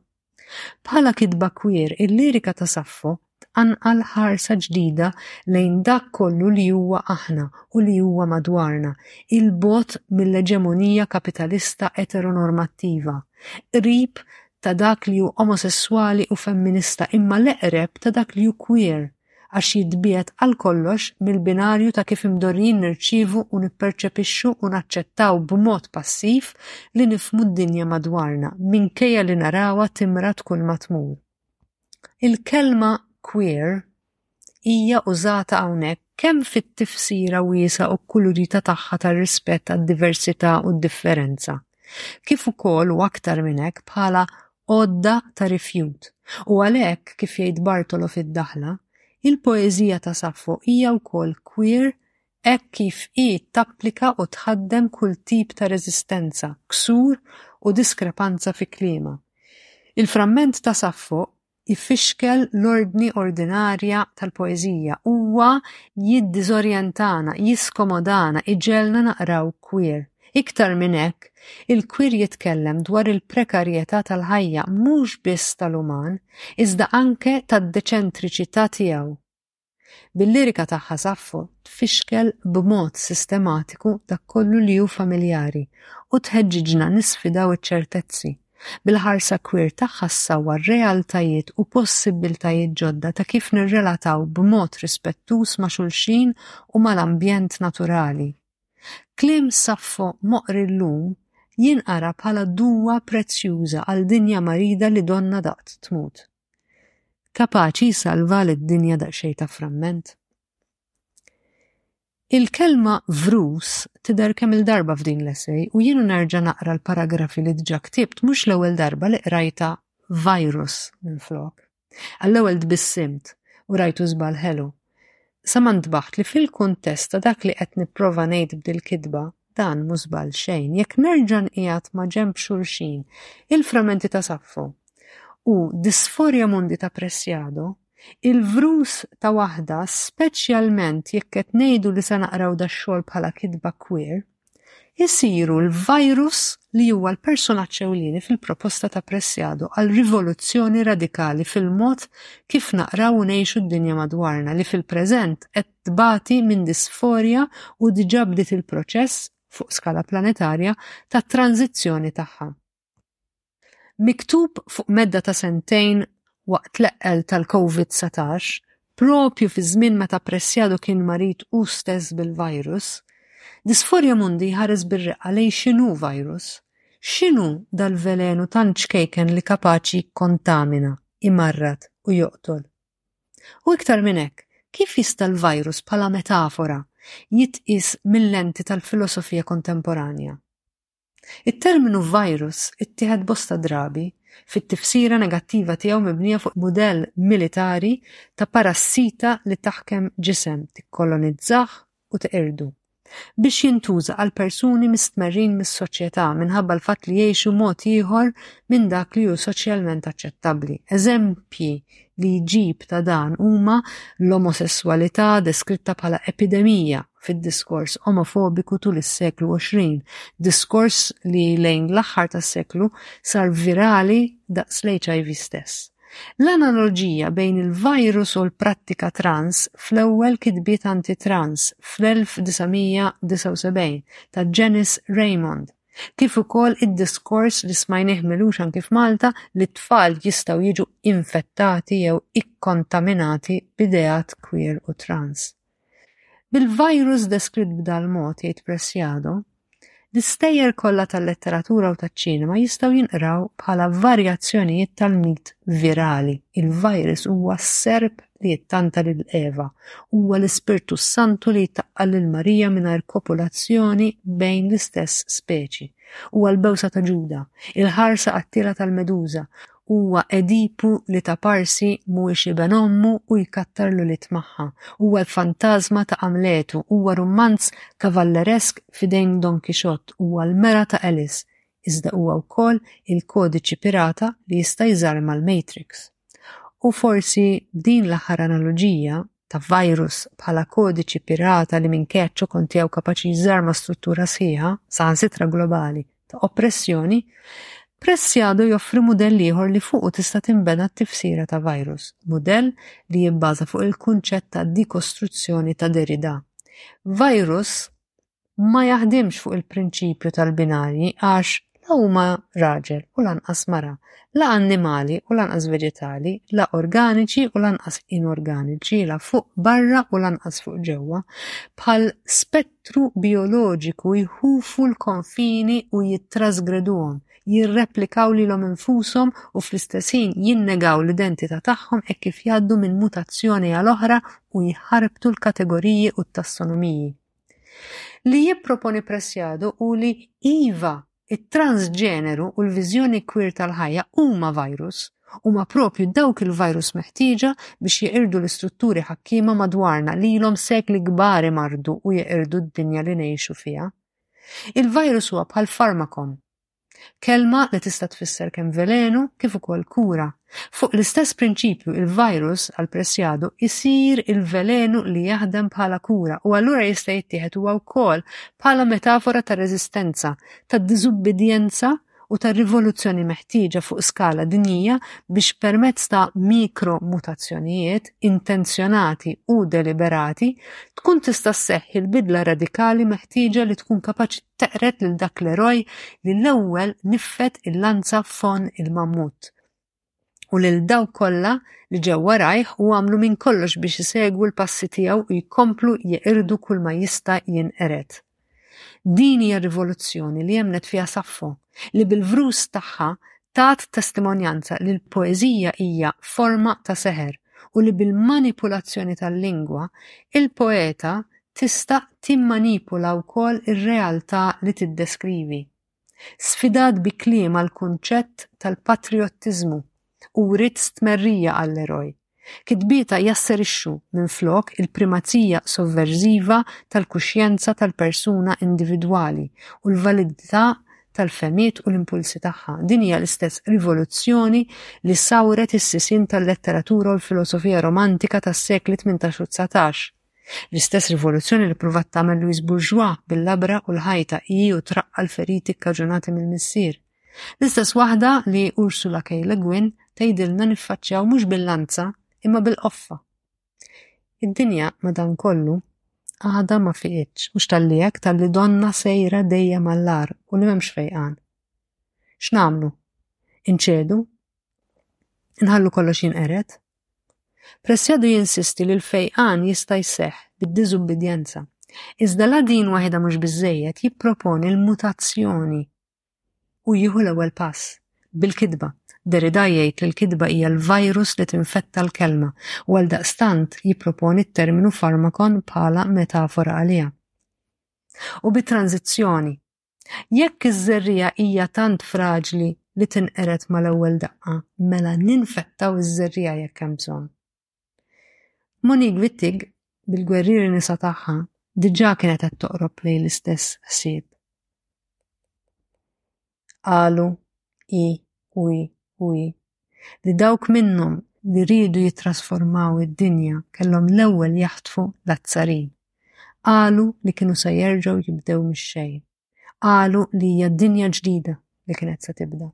Bħala kitba kwier, il-lirika ta' Saffo tqanqal ħarsa ġdida lejn dak kollu li huwa aħna u li huwa madwarna, 'il bogħod mill-eġemonija kapitalista eteronormattiva, qrib ta' dak li hu omosesswali u femminista imma l-eqreb ta' dak li hu queer, għax jitbiegħed għal kollox mill-binarju ta' kif imdorrijin nirċievu u nipperċepixxu u naċċettaw b'mod passiv li nifhmu d-dinja madwarna, minkejja li narawha timrad kull ma tmur. Il-kelma queer hija użata hawnhekk kemm fit-tifsira wiesa' u kkulurita tagħha tar-rispett għad-diversità u d-differenza, kif ukoll u aktar minn hekk bħala għodda ta' rifjut, u għalhekk, kif jgħid Bartolo fid-daħla, il-poeżija ta' Saffo hija wkoll queer hekk kif hi tapplika u tħaddem kull tip ta' reżistenza, ksur u diskrepanza fi kliemha. Il-framment ta' Saffo jfixkel l-ordni ordinarja tal-poeżija, huwa jiddiżorjentana, jiskomodana, iġegħelna naqraw queer. Iktar minn hekk, il-kwir jitkellem dwar il-prekarjetà tal-ħajja mhux biss tal-uman, iżda anke tad-deċentriċità tiegħu. Bil-lirika tagħha Saffo tfixkel b'mod sistematiku dak kollu li hu familjari u tħeġġiġna nisfidaw iċ-ċertezzi. Bil-ħarsa kwir tagħha ssawwar realtajiet u possibbiltajiet ġodda ta' kif nirrelataw b'mod rispettuż ma' xulxin u mal-ambjent naturali. Kliem Saffo moqri llum jinqara bħala duwa prezzjuża għal dinja marida li donna daqt tmut. Kapaċi jsalva lid-dinja daqsxejn ta' framment. Il-kelma vrus tidher kemm il-darba f'din l-essej u jienu nerġa' naqra l-paragrafi li dġa ktibt mhux l-ewwel darba li qrajta virus minflok. Għall-ewwel tbissimt u rajtu żball ħelu. Sa ma ntbaħt li fil-kuntest ta' dak li qed nipprova ngħid b'dil-kitba, dan mhu żball xejn jekk nerġa' nqiegħed ma' ġenb xulxin il-framenti ta' Saffo u Disforia Mundi ta' Preciado, il-vrus ta' waħda, speċjalment jekk qed ngħidu li se naqraw dax-xogħol bħala kitba queer, isiru l-virus li huwa l-personaġġ ewlieni fil-proposta ta' Preciado għal rivoluzzjoni radikali fil-mod kif naqraw u ngħixu d-dinja madwarna li fil-preżent qed tbati minn disforja u diġà bdiet il-proċess, fuq skala planetarja, tat-tranżizzjoni tagħha. Miktub fuq medda ta' sentejn waqt l-eqqel tal-Covid-19, propju fi żmien meta Preciado kien marid hu stess bil-virus, Dysphoria Mundi jħares bir-reqqa lejn x'inhu virus. X'inhu dal-velenu tant ċkejken li kapaċi jikkontamina, imarrad u joqtol? U iktar minn hekk, kif jista' l-virus bħala metafora jitqies mil-lenti tal-filosofija kontemporanja? It-terminu virus ittieħed bosta drabi fit-tifsira negattiva tiegħu mibnija fuq mudell militari ta' parassita li taħkem ġisem, tikkolonizzah u tiqirdu. Biex jintuża għal persuni mistmerrin mis-soċjetà minħabba l-fatt li jgħixu mod ieħor minn dak li hu soċjalment aċċettabbli. Eżempji li jġib ta' dan huma l-omosesswalità deskritta bħala epidemija fid-diskors omofobiku tul is-seklu 20, diskors li lejn l-aħħar tas-seklu sar virali daqs l-HIV stess. L-analoġija bejn il-virus u l-prattika trans fl-ewwel kitbiet anti-trans fl-1979 ta' Janice Raymond, kif ukoll id-diskors li smajnieh milux anki f'Malta li t-tfal jistgħu jiġu infettati jew ikkontaminati b'ideat queer u trans. Bil-virus deskritt b'dal-mod, jgħid Preciado, l-istejjer kollha tal-letteratura u taċ-ċinema jistgħu jinqraw bħala varjazzjonijiet tal-mit virali, il-virus huwa s-serp li jittanta lil Eva. Huwa l-Ispirtu s-Santu li jtaqqa lil Marija mingħajr kopulazzjoni bejn l-istess speċi. Huwa l-bewsa ta' Ġuda, il-ħarsa qattila tal-meduża, huwa Edipu li ta' parsi mhuwiex iben ommu u jkattar l-ulied magħha. Huwa l-fantażma ta' Amletu, huwa rummanz kavalleresk fidejn Don Kixot, huwa l-mera ta' Elis. iżda huwa wkoll il-kodiċi pirata li jista' jżarma l-Matrix. U forsi din l-aħħar analoġija ta' virus bħala kodiċi pirata li minn keċċu kont jew kapaċi jżarma struttura sħiħa, saħansitra globali, ta' oppressjoni, Pressjado joffri mudell ieħor li fuqu tista' tinbena t-tifsira ta' virus, mudell li jibbaża fuq il-kunċett ta' dikostruzzjoni ta' Derrida. Virus ma jaħdimx fuq il-prinċipju tal-binarji għax la huma raġel u lanqas mara, la annimali u lanqas veġetali, la organiċi u lanqas inorganiċi, la fuq barra u lanqas fuq ġewwa, bħal spettru bioloġiku jħufu l-konfini u jittrasgreduhom, jirreplikaw lilhom infushom u fl-istess ħin jinnegaw l-identità tagħhom hekk kif jgħaddu minn mutazzjoni għal oħra u jħarbtu l-kategoriji u t-tassonomiji. Li jipproponi Preciado hu li iva, it-transġeneru u l-viżjoni queer tal-ħajja huma virus, huma proprju dawk il-virus meħtieġa biex jeqirdu l-istrutturi ħakkiema madwarna li ilhom sekli kbar imarrdu u jeqirdu d-dinja li ngħixu fiha. Il-virus huwa bħal farmakom, Kelma li tista' tfisser kemm velenu kif ukoll kura. Fuq l-istess prinċipju il-virus għal Preciado jsir il-velenu li jaħdem bħala kura u allura jista' jittieħed huwa wkoll bħala metafora ta' reżistenza, ta' diżubbidjenza u ta' rivoluzzjoni meħtieġa fuq skala dinjija biex permezz ta' mikromutazzjonijiet intenzjonati u deliberati tkun tista' sseħħ il-bidla radikali meħtieġa li tkun kapaċi teqred lil dak l-eroj li l-ewwel niffed il-lanza f'fonn il-mammut u lil dawk kollha li ġew warajh u għamlu minn kollox biex isegwu l-passi tiegħu u jkomplu jeqirdu kull ma jista' jinqered. Din hija rivoluzzjoni li jemnet fiha Saffo, li bil-vrus tagħha tat testimonjanza li l-poeżija hija forma ta' seħer u li bil-manipulazzjoni tal-lingwa, il-poeta tista' timmanipula wkoll ir-realtà li tiddeskrivi. Sfidat bi kliemha l-kunċett tal-patrijottiżmu u wriet stmerrija għall-eroj, kitbietha jasserixxu, minflok, il-primazija sovverżiva tal-kuxjenza tal-persuna individwali u l-validità tal-fehmiet u l-impulsi tagħha. Din hija l-istess rivoluzzjoni li sawret is-sisien tal-letteratura u l-filosofija romantika tas-sekli tmintax u dsatax. L-istess rivoluzzjoni li pruvat tagħmel Louis Bourgeois bil-labra u l-ħajta hi u traqqa l-feriti kkaġunati mill-missier. L-istess waħda li Ursula K. Le Guin tgħidilna niffaċċjaw mhux bil-lanza imma bil-qoffa. Id-dinja madankollu għada ma fiqitx, mhux tal-li hekk tal-li donna sejra dejjem għall-ar u li m'hemmx fejqan. X'namlu? Inċedu Nħallu kollox jinqered. Pressjadu jinsisti li l-fejqan jista' jseħħ bid-diżubbidjenza. Iżda la din waħedha mhux biżejjed jipproponi l-mutazzjoni u jieħu l-ewwel pass bil-kidba. Derrida jgħid li l-kidba hija l-virus li tinfetta l-kelma u għal daqstant jipproponi t-terminu farmakon bħala metafora għaliha. U bit-tranzizzjoni Jekk iż-żerriegħa hija tant fraġli li tinqered mal-ewwel daqqa, mela ninfettaw iż-żerriegħa jekk hemm bżonn. Monique Wittig bil-gwerrieri nisa tagħha diġà kienet qed toqrob lejn l-istess ħsieb. Qalu i wi wi li dawk minnhom li riedu jittrasformaw id-dinja kellhom l-ewwel jaħtfu l-azzarin. Qalu li kienu se jerġgħu jibdew mix-xejn. Qalu li hija dinja ġdida li kienet se tibda.